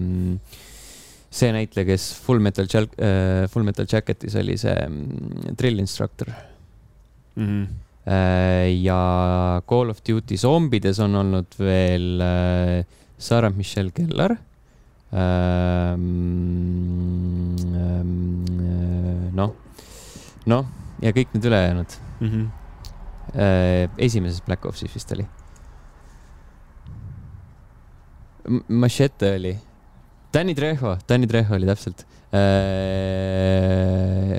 see näitleja, kes Full Metal Jack- äh,, Full Metal Jacketis oli see mm, drill instructor mm. -hmm ja Call of Duty zombides on olnud veel äh, Sarah Michelle Keller. Ähm, ähm, noh, noh ja kõik need ülejäänud mm. -hmm. esimeses Black Opsis vist oli. Machete oli. Danny Trejo, Danny Trejo oli täpselt.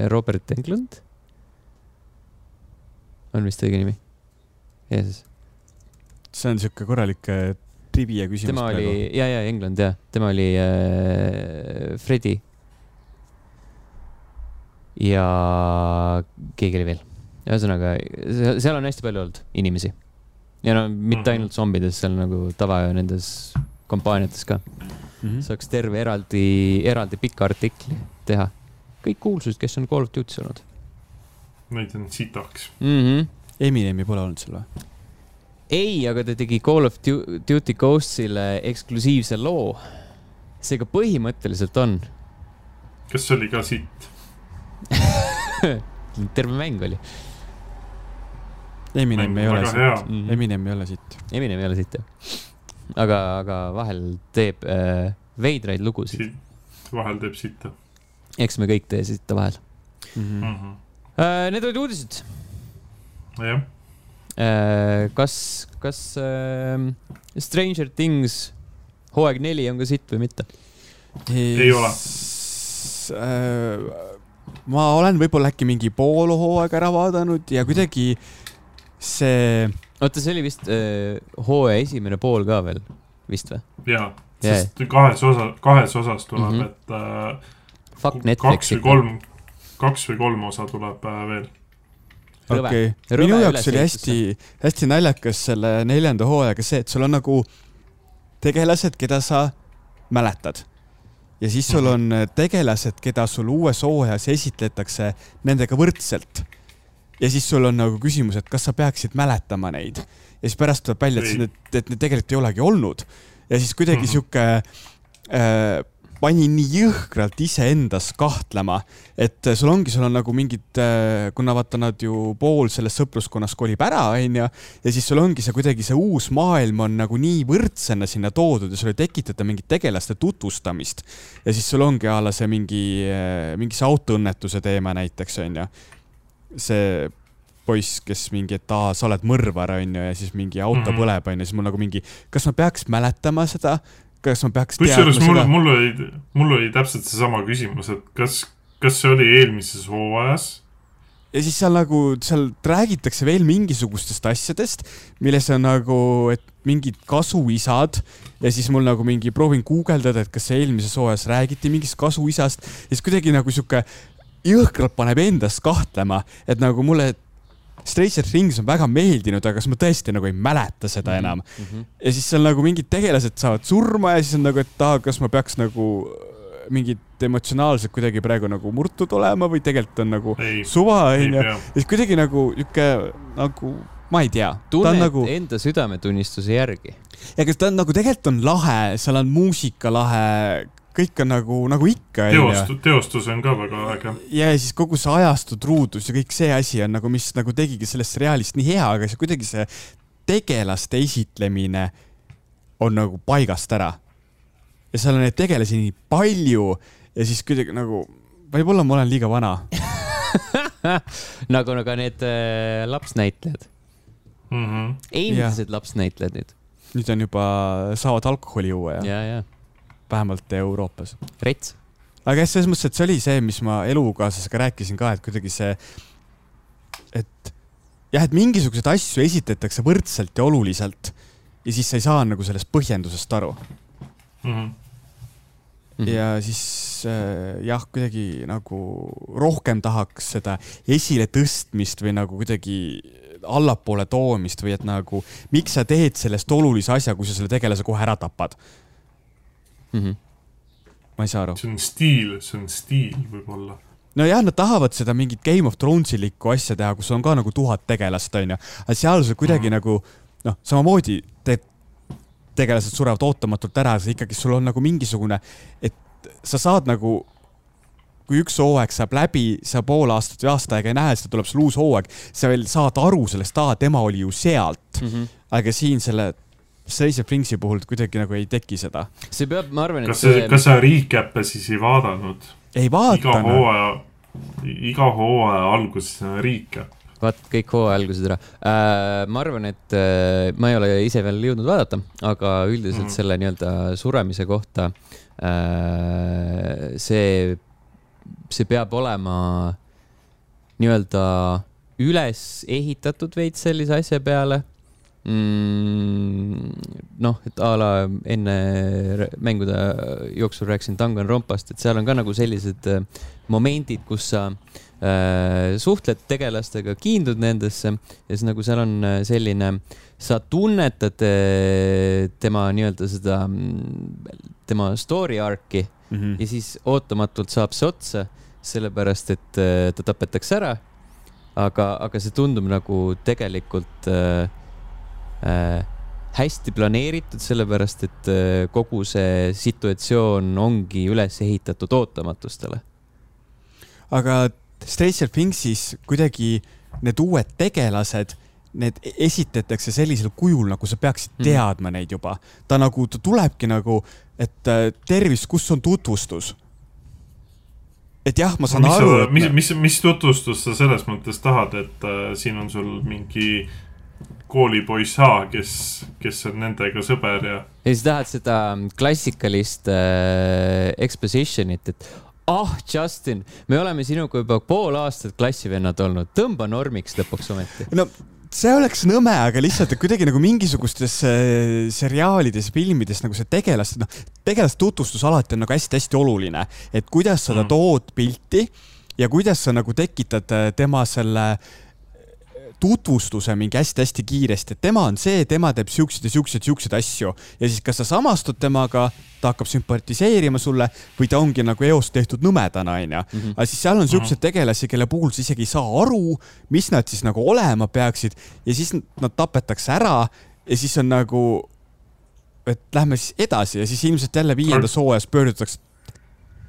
Robert Englund on vist õige nimi. Jeesus. see on sihuke korralik trivia küsimus. tema oli, ja, ja England ja, tema oli äh, Fredi. ja keegi oli veel. ühesõnaga, seal on hästi palju olnud inimesi. ja no mitte mhm. ainult zombides, seal nagu tava nendes kampaaniates ka mm. -hmm. saaks terve eraldi, eraldi pika artikli teha. kõik kuulsused, kes on Call of Duty's olnud Neid on sitaks mm. -hmm. Eminemi pole olnud seal või? ei, aga ta tegi Call of Duty Ghostsile eksklusiivse loo. seega põhimõtteliselt on. kas see oli ka sitt terve mäng oli. Eminem ei ole sitt, mhm. Eminem ei ole sitt. Eminem ei ole sitt jah. aga, aga vahel teeb äh, veidraid lugusid. vahel teeb sitta. eks me kõik tee sitta vahel mm. -hmm. Äh, need olid uudised. jah äh,. kas, kas äh, Stranger Things hooaeg neli on ka sitt või mitte? ei ole äh, ma olen võib-olla äkki mingi pool hooaega ära vaadanud ja kuidagi see. oota, see oli vist äh, hooaja esimene pool ka veel, vist või? jaa, sest kahes osa, kahes osas tuleb mm, -hmm. et äh, Fuck Netflix kaks või kolm, kaks või kolm osa tuleb äh, veel okei okay., minu jaoks oli hästi, hästi naljakas selle neljanda hooajaga see, et sul on nagu tegelased, keda sa mäletad ja siis sul mhm. on tegelased, keda sul uues hooajas esitletakse nendega võrdselt. ja siis sul on nagu küsimus, et kas sa peaksid mäletama neid ja siis pärast tuleb välja, et need, et need tegelikult ei olegi olnud. ja siis kuidagi mm -hmm. sihuke äh, panin nii jõhkralt iseendas kahtlema, et sul ongi, sul on nagu mingid, äh, kuna vaata nad ju pool sellest sõpruskonnast kolib ära, onju, ja siis sul ongi see kuidagi see uus maailm on nagu nii võrdsena sinna toodud ja sul ei tekitata mingit tegelaste tutvustamist. ja siis sul ongi a la see mingi, äh, mingi see autoõnnetuse teema näiteks, onju. see poiss, kes mingi, et aa, sa oled mõrvar, onju, ja siis mingi auto mm -hmm. põleb, onju, siis mul nagu mingi, kas ma peaks mäletama seda kas ma peaks kusjuures mul, mul oli, mul oli täpselt seesama küsimus, et kas, kas see oli eelmises hooajas? ja siis seal nagu, seal räägitakse veel mingisugustest asjadest, milles on nagu, et mingid kasuisad ja siis mul nagu mingi proovin guugeldada, et kas eelmises hooajas räägiti mingist kasuisast ja siis kuidagi nagu sihuke jõhkralt paneb endas kahtlema, et nagu mulle Stranger Things on väga meeldinud, aga kas ma tõesti nagu ei mäleta seda mhm, enam mm. -hmm. ja siis seal nagu mingid tegelased saavad surma ja siis on nagu, et aa, kas ma peaks nagu äh, mingid emotsionaalselt kuidagi praegu nagu murtud olema või tegelikult on nagu ei, suva, onju. ja siis kuidagi nagu niuke nagu, ma ei tea. tunned nagu... enda südametunnistuse järgi. ja kas ta on nagu tegelikult on lahe, seal on muusika lahe, kõik on nagu, nagu ikka. teostu-, teostus on ka väga äge. ja siis kogu see ajastu truudus ja kõik see asi on nagu, mis nagu tegigi sellest seriaalist nii hea, aga see kuidagi see tegelaste esitlemine on nagu paigast ära. ja seal on neid tegelasi nii palju ja siis kuidagi nagu, võib-olla ma olen liiga vana nagu, nagu need äh, lapsnäitlejad mm. -hmm. endised lapsnäitlejad nüüd. nüüd on juba, saavad alkoholi juua ja? ja, ja vähemalt Euroopas. rets. aga jah, selles mõttes, et see oli see, mis ma elukaaslasega rääkisin ka, et kuidagi see, et jah, et mingisuguseid asju esitletakse võrdselt ja oluliselt ja siis sa ei saa nagu sellest põhjendusest aru mm. -hmm. ja siis äh, jah, kuidagi nagu rohkem tahaks seda esiletõstmist või nagu kuidagi allapoole toomist või et nagu, miks sa teed sellest olulise asja, kui sa selle tegelase kohe ära tapad mm. -hmm. ma ei saa aru. see on stiil, see on stiil võib-olla nojah, nad tahavad seda mingit Game of Thronesilikku asja teha, kus on ka nagu tuhat tegelast, onju. aga seal sa kuidagi mm. nagu noh, samamoodi te, tegelased surevad ootamatult ära, sa ikkagi, sul on nagu mingisugune, et sa saad nagu, kui üks hooaeg saab läbi, sa pool aastat või aasta aega ei näe, siis tuleb sul uus hooaeg, sa veel saad aru sellest, aa, tema oli ju sealt mm. -hmm. aga siin selle Stranger Thingsi puhul kuidagi nagu ei teki seda. see peab, ma arvan, et kas see, kas sa recap'e siis ei vaadanud? ei vaadanud. iga hooaja, iga hooaja alguses on recap. vaat kõik hooaja algused ära äh,. ma arvan, et äh, ma ei ole ise veel jõudnud vaadata, aga üldiselt mm selle nii-öelda suremise kohta äh, see, see peab olema nii-öelda üles ehitatud veits sellise asja peale mm, noh, et a la enne mängude jooksul rääkisin Danganronpast, et seal on ka nagu sellised äh, momendid, kus sa äh, suhtled tegelastega, kiindud nendesse ja siis nagu seal on äh, selline, sa tunnetad äh, tema nii-öelda seda, tema story arc'i mm -hmm. ja siis ootamatult saab see otsa, sellepärast et ta tapetakse ära. aga, aga see tundub nagu tegelikult äh, hästi planeeritud, sellepärast et äh, kogu see situatsioon ongi üles ehitatud ootamatustele aga Stranger Thingsis kuidagi need uued tegelased need esitatakse sellisel kujul, nagu sa peaksid mhm. teadma mm. neid juba. ta nagu, ta tulebki nagu, et äh, tervist, kus on tutvustus? et jah, ma saan mis aru. mis, mis, mis tutvustust sa selles mõttes tahad, et äh, siin on sul mingi koolipoiss A, kes, kes on nendega sõber ja. ja siis tahad seda klassikalist äh, exposition'it, et ah oh,, Justin, me oleme sinuga juba pool aastat klassivennad olnud, tõmba normiks lõpuks ometi. no see oleks nõme, aga lihtsalt, kuidagi nagu mingisugustes äh, seriaalides, filmides nagu see tegelaste, noh, tegelaste tutvustus alati on nagu hästi-hästi oluline, et kuidas sa ta mm. tood pilti ja kuidas sa nagu tekitad äh, tema selle äh, tutvustuse mingi hästi-hästi kiiresti, et tema on see, tema teeb siukseid ja siukseid, siukseid asju ja siis kas sa samastud temaga, ta hakkab sümpatiseerima sulle või ta ongi nagu eost tehtud nõmedana, onju. Mhm. aga siis seal on siukseid mhm. tegelasi, kelle puhul sa isegi ei saa aru, mis nad siis nagu olema peaksid ja siis nad tapetakse ära ja siis on nagu, et lähme siis edasi ja siis ilmselt jälle viiendas hooajas pöördutakse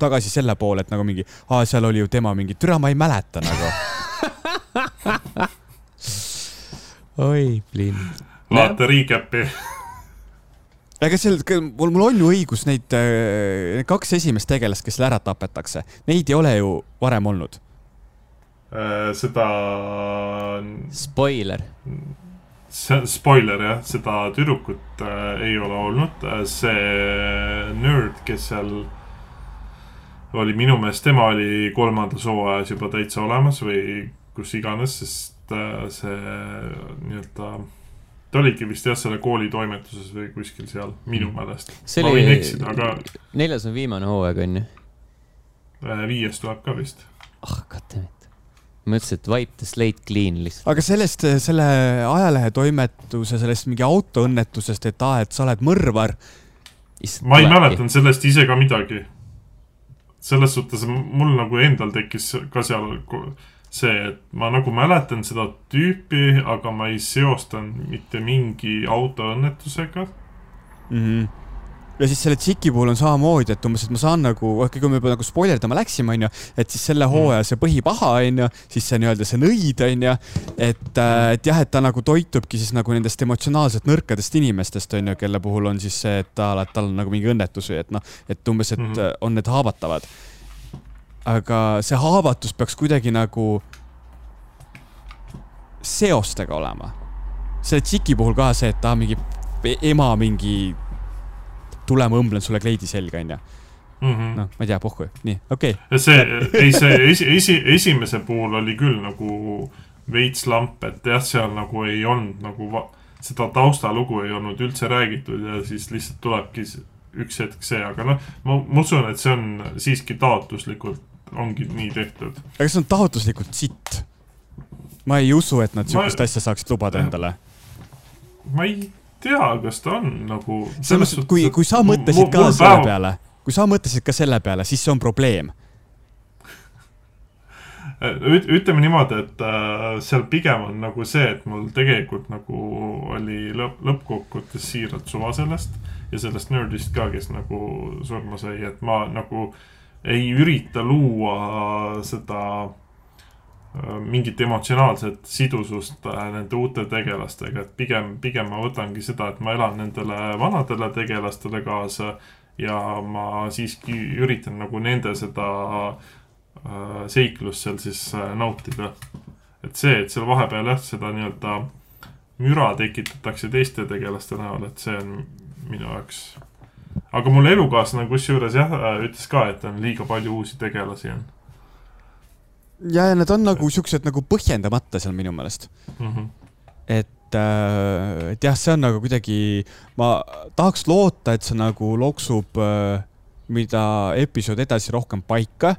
tagasi selle poole, et nagu mingi, aa, seal oli ju tema mingi, türa, ma ei mäleta nagu oi, Blin. vaata recap'i aga seal, mul, mul on ju õigus neid, äh, kaks esimest tegelast, kes ära tapetakse, neid ei ole ju varem olnud äh,. seda. Spoiler. see, spoiler jah, seda tüdrukut äh, ei ole olnud, äh, see nörd, kes seal oli minu meelest, tema oli kolmandas hooajas juba täitsa olemas või kus iganes, sest Äh, see nii-öelda ta oligi vist jah, selle kooli toimetuses või kuskil seal, minu mm. meelest. ma võin eksida, aga. neljas on viimane hooaeg, on ju? Äh, viies tuleb ka vist. ah oh,, goddammit. ma mõtlesin, et wipe the slate clean lihtsalt. aga sellest, selle ajalehetoimetuse, sellest mingi autoõnnetusest, et aa, et sa oled mõrvar. ma ei mäletanud sellest ise ka midagi. selles suhtes mul nagu endal tekkis ka seal see, et ma nagu mäletan seda tüüpi, aga ma ei seostanud mitte mingi autoõnnetusega mm. -hmm ja siis selle tšiki puhul on samamoodi, et umbes, et ma saan nagu, okei, kui me juba nagu spoilerdama läksime, onju, et siis selle mhm. hooaja see põhipaha, onju, siis see nii-öelda see nõid, onju, et, äh, et jah, et ta nagu toitubki siis nagu nendest emotsionaalselt nõrkadest inimestest, onju, kelle puhul on siis see, et ta, tal on nagu mingi õnnetus või et noh, et umbes, et mm -hmm. on need haavatavad aga see haavatus peaks kuidagi nagu seostega olema. selle tšiki puhul ka see, et ta mingi ema mingi, tule ma õmblen sulle kleidi selga, onju. Mhm. noh, ma ei tea, pohhu, nii, okei okay.. see, ei see esi, esi, esimese puhul oli küll nagu veits lamp, et jah, seal nagu ei olnud nagu seda taustalugu ei olnud üldse räägitud ja siis lihtsalt tulebki üks hetk see, aga noh, ma, ma usun, et see on siiski taotluslikult ongi nii tehtud. aga see on taotluslikult sitt. ma ei usu, et nad sihukest ma... asja saaksid lubada endale. ma ei tea, kas ta on nagu. selles mõttes, kui, kui sa mõtlesid ka selle päev... peale, kui sa mõtlesid ka selle peale, siis see on probleem ütleme niimoodi, et äh, seal pigem on nagu see, et mul tegelikult nagu oli lõpp, lõppkokkuvõttes siiralt suva sellest ja sellest nördist ka, kes nagu surma sai, et ma nagu äh, ei ürita luua seda äh, mingit emotsionaalset sidusust äh, nende uute tegelastega, et pigem, pigem ma võtangi seda, et ma elan nendele vanadele tegelastele kaasa ja ma siiski üritan nagu nende seda äh, seiklust seal siis nautida. et see, et seal vahepeal jah, seda nii-öelda müra tekitatakse teiste tegelaste näol, et see on minu jaoks aga mul elukaaslane kusjuures jah, ütles ka, et on liiga palju uusi tegelasi on. ja, ja need on nagu siuksed nagu põhjendamata seal minu meelest mm. -hmm. et, äh, et jah, see on nagu kuidagi, ma tahaks loota, et see nagu loksub äh, mida episood edasi rohkem paika,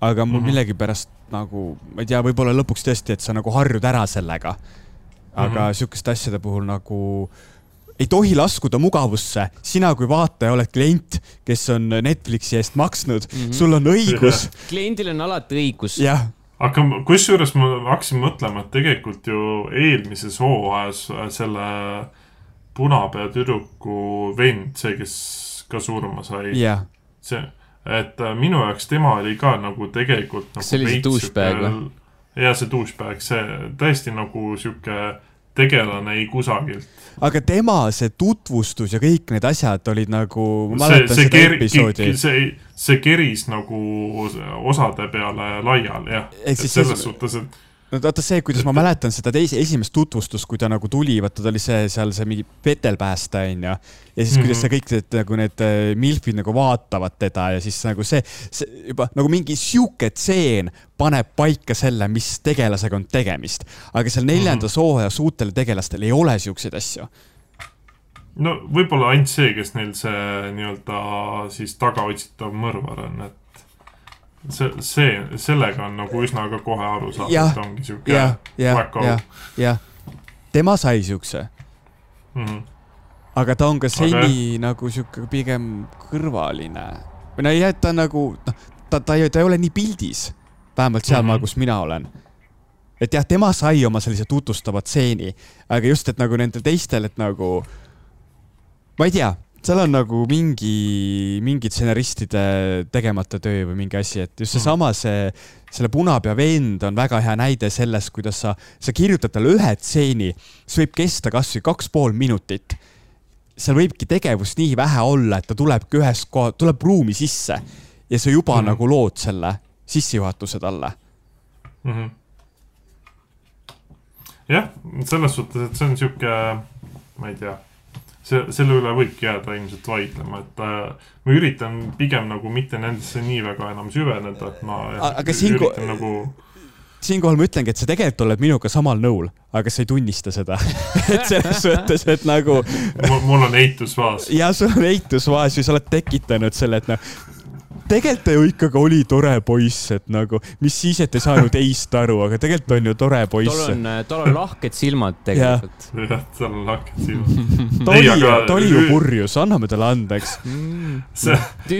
aga mul mm -hmm. millegipärast nagu, ma ei tea, võib-olla lõpuks tõesti, et sa nagu harjud ära sellega. aga mm -hmm. sihukeste asjade puhul nagu äh, ei tohi laskuda mugavusse. sina kui vaataja oled klient, kes on Netflixi eest maksnud mm, -hmm. sul on õigus. kliendil on alati õigus. jah aga kusjuures ma hakkasin mõtlema, et tegelikult ju eelmises hooajas selle punapea tüdruku vend, see, kes ka surma sai yeah.. see, et äh, minu jaoks tema oli ka nagu tegelikult nagu kas see oli see douchebag või? jaa, see douchebag, see tõesti nagu sihuke tegelane ei kusagilt. aga tema see tutvustus ja kõik need asjad olid nagu, ma mäletan seda ker, episoodi. see, see keris nagu osade peale laiali, jah. selles suhtes, et no vaata see, kuidas ma mäletan seda teise, esimest tutvustust, kui ta nagu tuli, vaata ta oli see seal see mingi petelpääste onju. ja siis mm -hmm. kuidas see kõik need nagu need äh, milfid nagu vaatavad teda ja siis nagu see, see juba nagu mingi sihuke tseen paneb paika selle, mis tegelasega on tegemist. aga seal neljandas mm -hmm. hooajas uutel tegelastel ei ole siukseid asju no võib-olla ainult see, kes neil see nii-öelda siis tagaotsitav mõrvar on, et see, see, sellega on nagu üsna ka kohe aru saada, et ongi siuke jah, jah, jah, jah. tema sai siukse mm. -hmm. aga ta on ka seni okay. nagu siuke pigem kõrvaline. või no ei, et ta nagu, noh, ta, ta ei, ta ei ole nii pildis. vähemalt sealmaal mm, -hmm. kus mina olen. et jah, tema sai oma sellise tutvustava stseeni, aga just, et nagu nendel teistel, et nagu, ma ei tea seal on nagu mingi, mingi stsenaristide tegemata töö või mingi asi, et just seesama, see, selle punapea vend on väga hea näide sellest, kuidas sa, sa kirjutad talle ühe stseeni, see võib kesta kasvõi kaks pool minutit. seal võibki tegevust nii vähe olla, et ta tulebki ühest kohast, tuleb ruumi sisse ja sa juba mm -hmm. nagu lood selle sissejuhatuse talle mm. -hmm. jah, selles suhtes, et see on sihuke, ma ei tea see, selle üle võibki jääda ilmselt vaidlema, et äh, ma üritan pigem nagu mitte nendesse nii väga enam süveneda, et ma aga siinko... üritan nagu siinkohal ma ütlengi, et sa tegelikult oled minuga samal nõul, aga sa ei tunnista seda et selles mõttes, et nagu mul on eitusfaas. ja sul on eitusfaas ja sa oled tekitanud selle, et noh, tegelikult ta ju ikkagi oli tore poiss, et nagu, mis siis, et ei saanud ei-st aru, aga tegelikult on ju tore poiss. tal on, tal on lahked silmad tegelikult. jah, tal on lahked silmad. Ta oli, aga... ta oli ju purjus, anname talle andeks. Mm..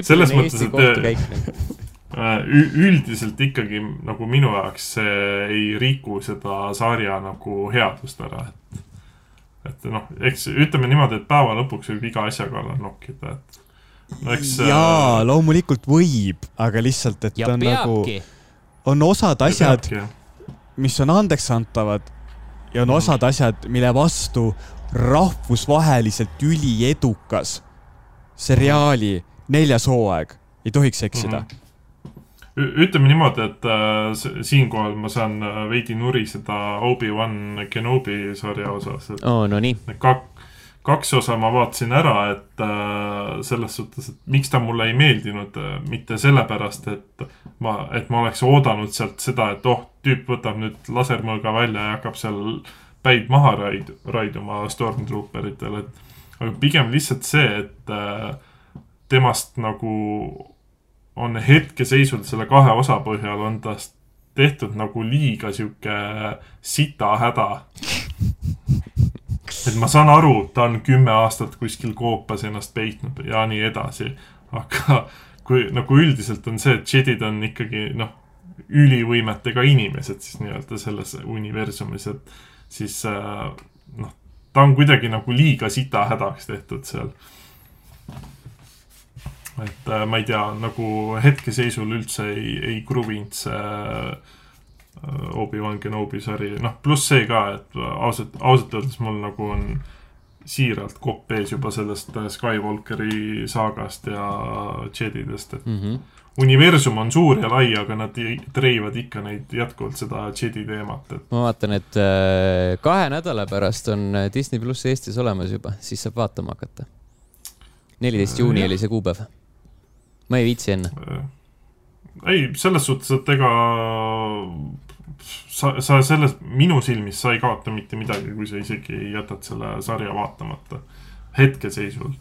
selles mõttes, et äh, üldiselt ikkagi nagu minu jaoks see ei riku seda sarja nagu headust ära, et et noh, eks ütleme niimoodi, et päeva lõpuks võib iga asjaga alla nokkida, et eks jaa äh,, loomulikult võib, aga lihtsalt, et ja on peabki. nagu, on osad asjad, mis on andeksantavad ja on mm. osad asjad, mille vastu rahvusvaheliselt üliedukas seriaali neljas hooaeg ei tohiks eksida mm. -hmm ütleme niimoodi, et äh, siinkohal ma saan äh, veidi nuriseda Obi-Wan Kenobi sarja osas. oo, no nii. kak-, kaks osa ma vaatasin ära, et äh, selles suhtes, et miks ta mulle ei meeldinud äh,, mitte sellepärast, et ma, et ma oleks oodanud sealt seda, et oh, tüüp võtab nüüd lasermõõga välja ja hakkab seal päid maha raid-, raiduma Stormtrooperitele, et aga pigem lihtsalt see, et äh, temast nagu on hetkeseisult selle kahe osa põhjal on tast tehtud nagu liiga sihuke sita häda et ma saan aru, ta on kümme aastat kuskil koopas ennast peitnud ja nii edasi. aga kui nagu üldiselt on see, et džedid on ikkagi noh, ülivõimetega inimesed siis nii-öelda selles universumis, et siis äh, noh, ta on kuidagi nagu liiga sita hädaks tehtud seal. et äh, ma ei tea, nagu hetkeseisul üldse ei, ei kruvinud see äh, Obi-Wan Kenobi sari, noh, pluss see ka, et ausalt, ausalt öeldes mul nagu on siiralt kopp ees juba sellest äh, Skywalkeri saagast ja Jedidest, et mm -hmm. universum on suur ja lai, aga nad treivad ikka neid jätkuvalt seda Jedi teemat, et. ma vaatan, et äh, kahe nädala pärast on Disney pluss Eestis olemas juba, siis saab vaatama hakata. neliteist juuni oli see kuupäev. ma ei viitsi enne ei, selles suhtes, et ega sa, sa selles, minu silmis sa ei kaota mitte midagi, kui sa isegi jätad selle sarja vaatamata hetkeseisul.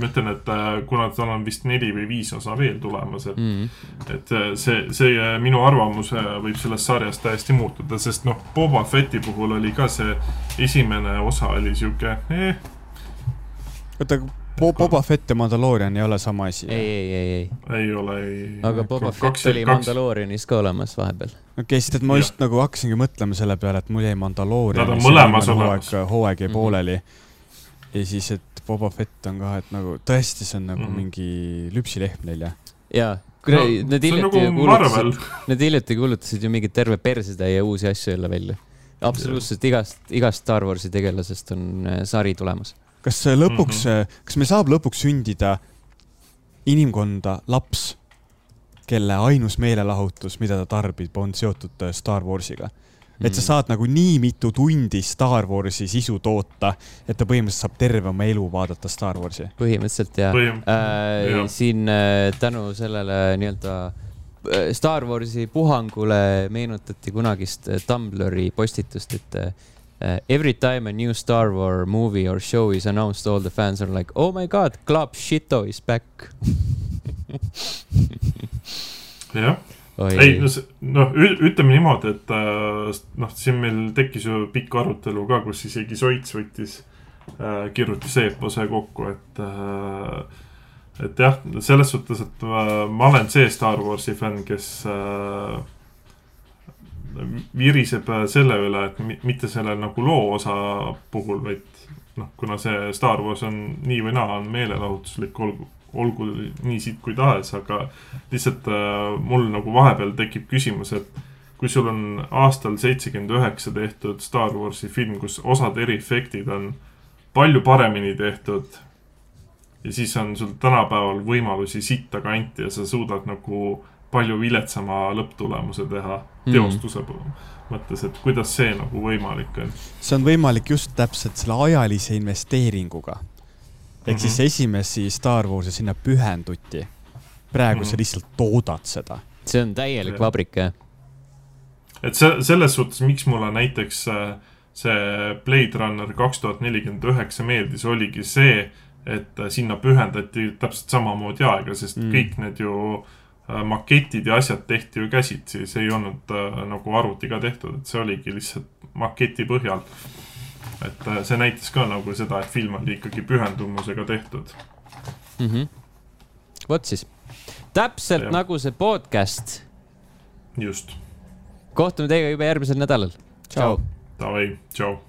ma ütlen, et äh, kuna tal on vist neli või viis osa veel tulemas, et mm, -hmm. et äh, see, see äh, minu arvamus võib sellest sarjast täiesti muutuda, sest noh, Boba Fetti puhul oli ka see esimene osa oli sihuke eh.. oota, Boba Fett ja Mandalorian ei ole sama asi? ei, ei, ei, ei. ei ole, ei. aga Boba Fett oli kaks... Mandalorianis ka olemas vahepeal. okei okay,, sest et ma just nagu hakkasingi mõtlema selle peale, et mul jäi Mandalorian. hooaeg, hooaeg jäi mm -hmm. pooleli. ja siis, et Boba Fett on ka, et nagu tõesti, see on nagu mm -hmm. mingi lüpsilehm neil, jah? jaa, kuule no,, nad hiljuti nagu kuulutasid, nad hiljuti kuulutasid ju mingit terve persetäie uusi asju jälle välja. absoluutselt igast, igast Star Warsi tegelasest on äh, sari tulemas. Kas lõpuks mm, -hmm. kas meil saab lõpuks sündida inimkonda laps, kelle ainus meelelahutus, mida ta tarbib, on seotud äh, Star Warsiga? et sa mm. saad nagu nii mitu tundi Star Warsi sisu toota, et ta põhimõtteliselt saab terve oma elu vaadata Star Warsi. põhimõtteliselt jah Põhim. äh, ja. siin äh, tänu sellele nii-öelda Star Warsi puhangule meenutati kunagist Tumblri postitust, et uh, every time a new Star Wars movie or show is announced, all the fans are like, oh my god, Club Shito is back. Jah. Ei, no noh, ütleme niimoodi, et äh, noh, siin meil tekkis ju pikk arutelu ka, kus isegi Soits võttis äh,, kirjutas eepose kokku, et äh, et jah, selles suhtes, et ma, ma olen see Star Warsi fänn, kes äh, viriseb selle üle, et mitte selle nagu loo osa puhul, vaid noh, kuna see Star Wars on nii või naa, on meelelahutuslik, olgu olgu nii siit kui tahes, aga lihtsalt äh, mul nagu vahepeal tekib küsimus, et kui sul on aastal seitsekümmend üheksa tehtud Star Warsi film, kus osad eriefektid on palju paremini tehtud ja siis on sul tänapäeval võimalusi sitta kanti ja sa suudad nagu palju viletsama lõpptulemuse teha mm. teostuse mõttes, et kuidas see nagu võimalik on? see on võimalik just täpselt selle ajalise investeeringuga ehk mm -hmm. siis esimesi Star Warsi sinna pühenduti. praegu mm -hmm. sa lihtsalt toodad seda. see on täielik vabrik, jah. et see, selles suhtes, miks mulle näiteks äh, see Blade Runner kaks tuhat nelikümmend üheksa meeldis, oligi see, et äh, sinna pühendati täpselt samamoodi aega, sest mm. kõik need ju äh, maketid ja asjad tehti ju käsitsi, see ei olnud äh, nagu arvutiga tehtud, et see oligi lihtsalt maketi põhjal et äh, see näitas ka nagu seda, et film oli ikkagi pühendumusega tehtud mm. -hmm. vot siis, täpselt ja. nagu see podcast. just. kohtume teiega juba järgmisel nädalal. tšau. Davai, tšau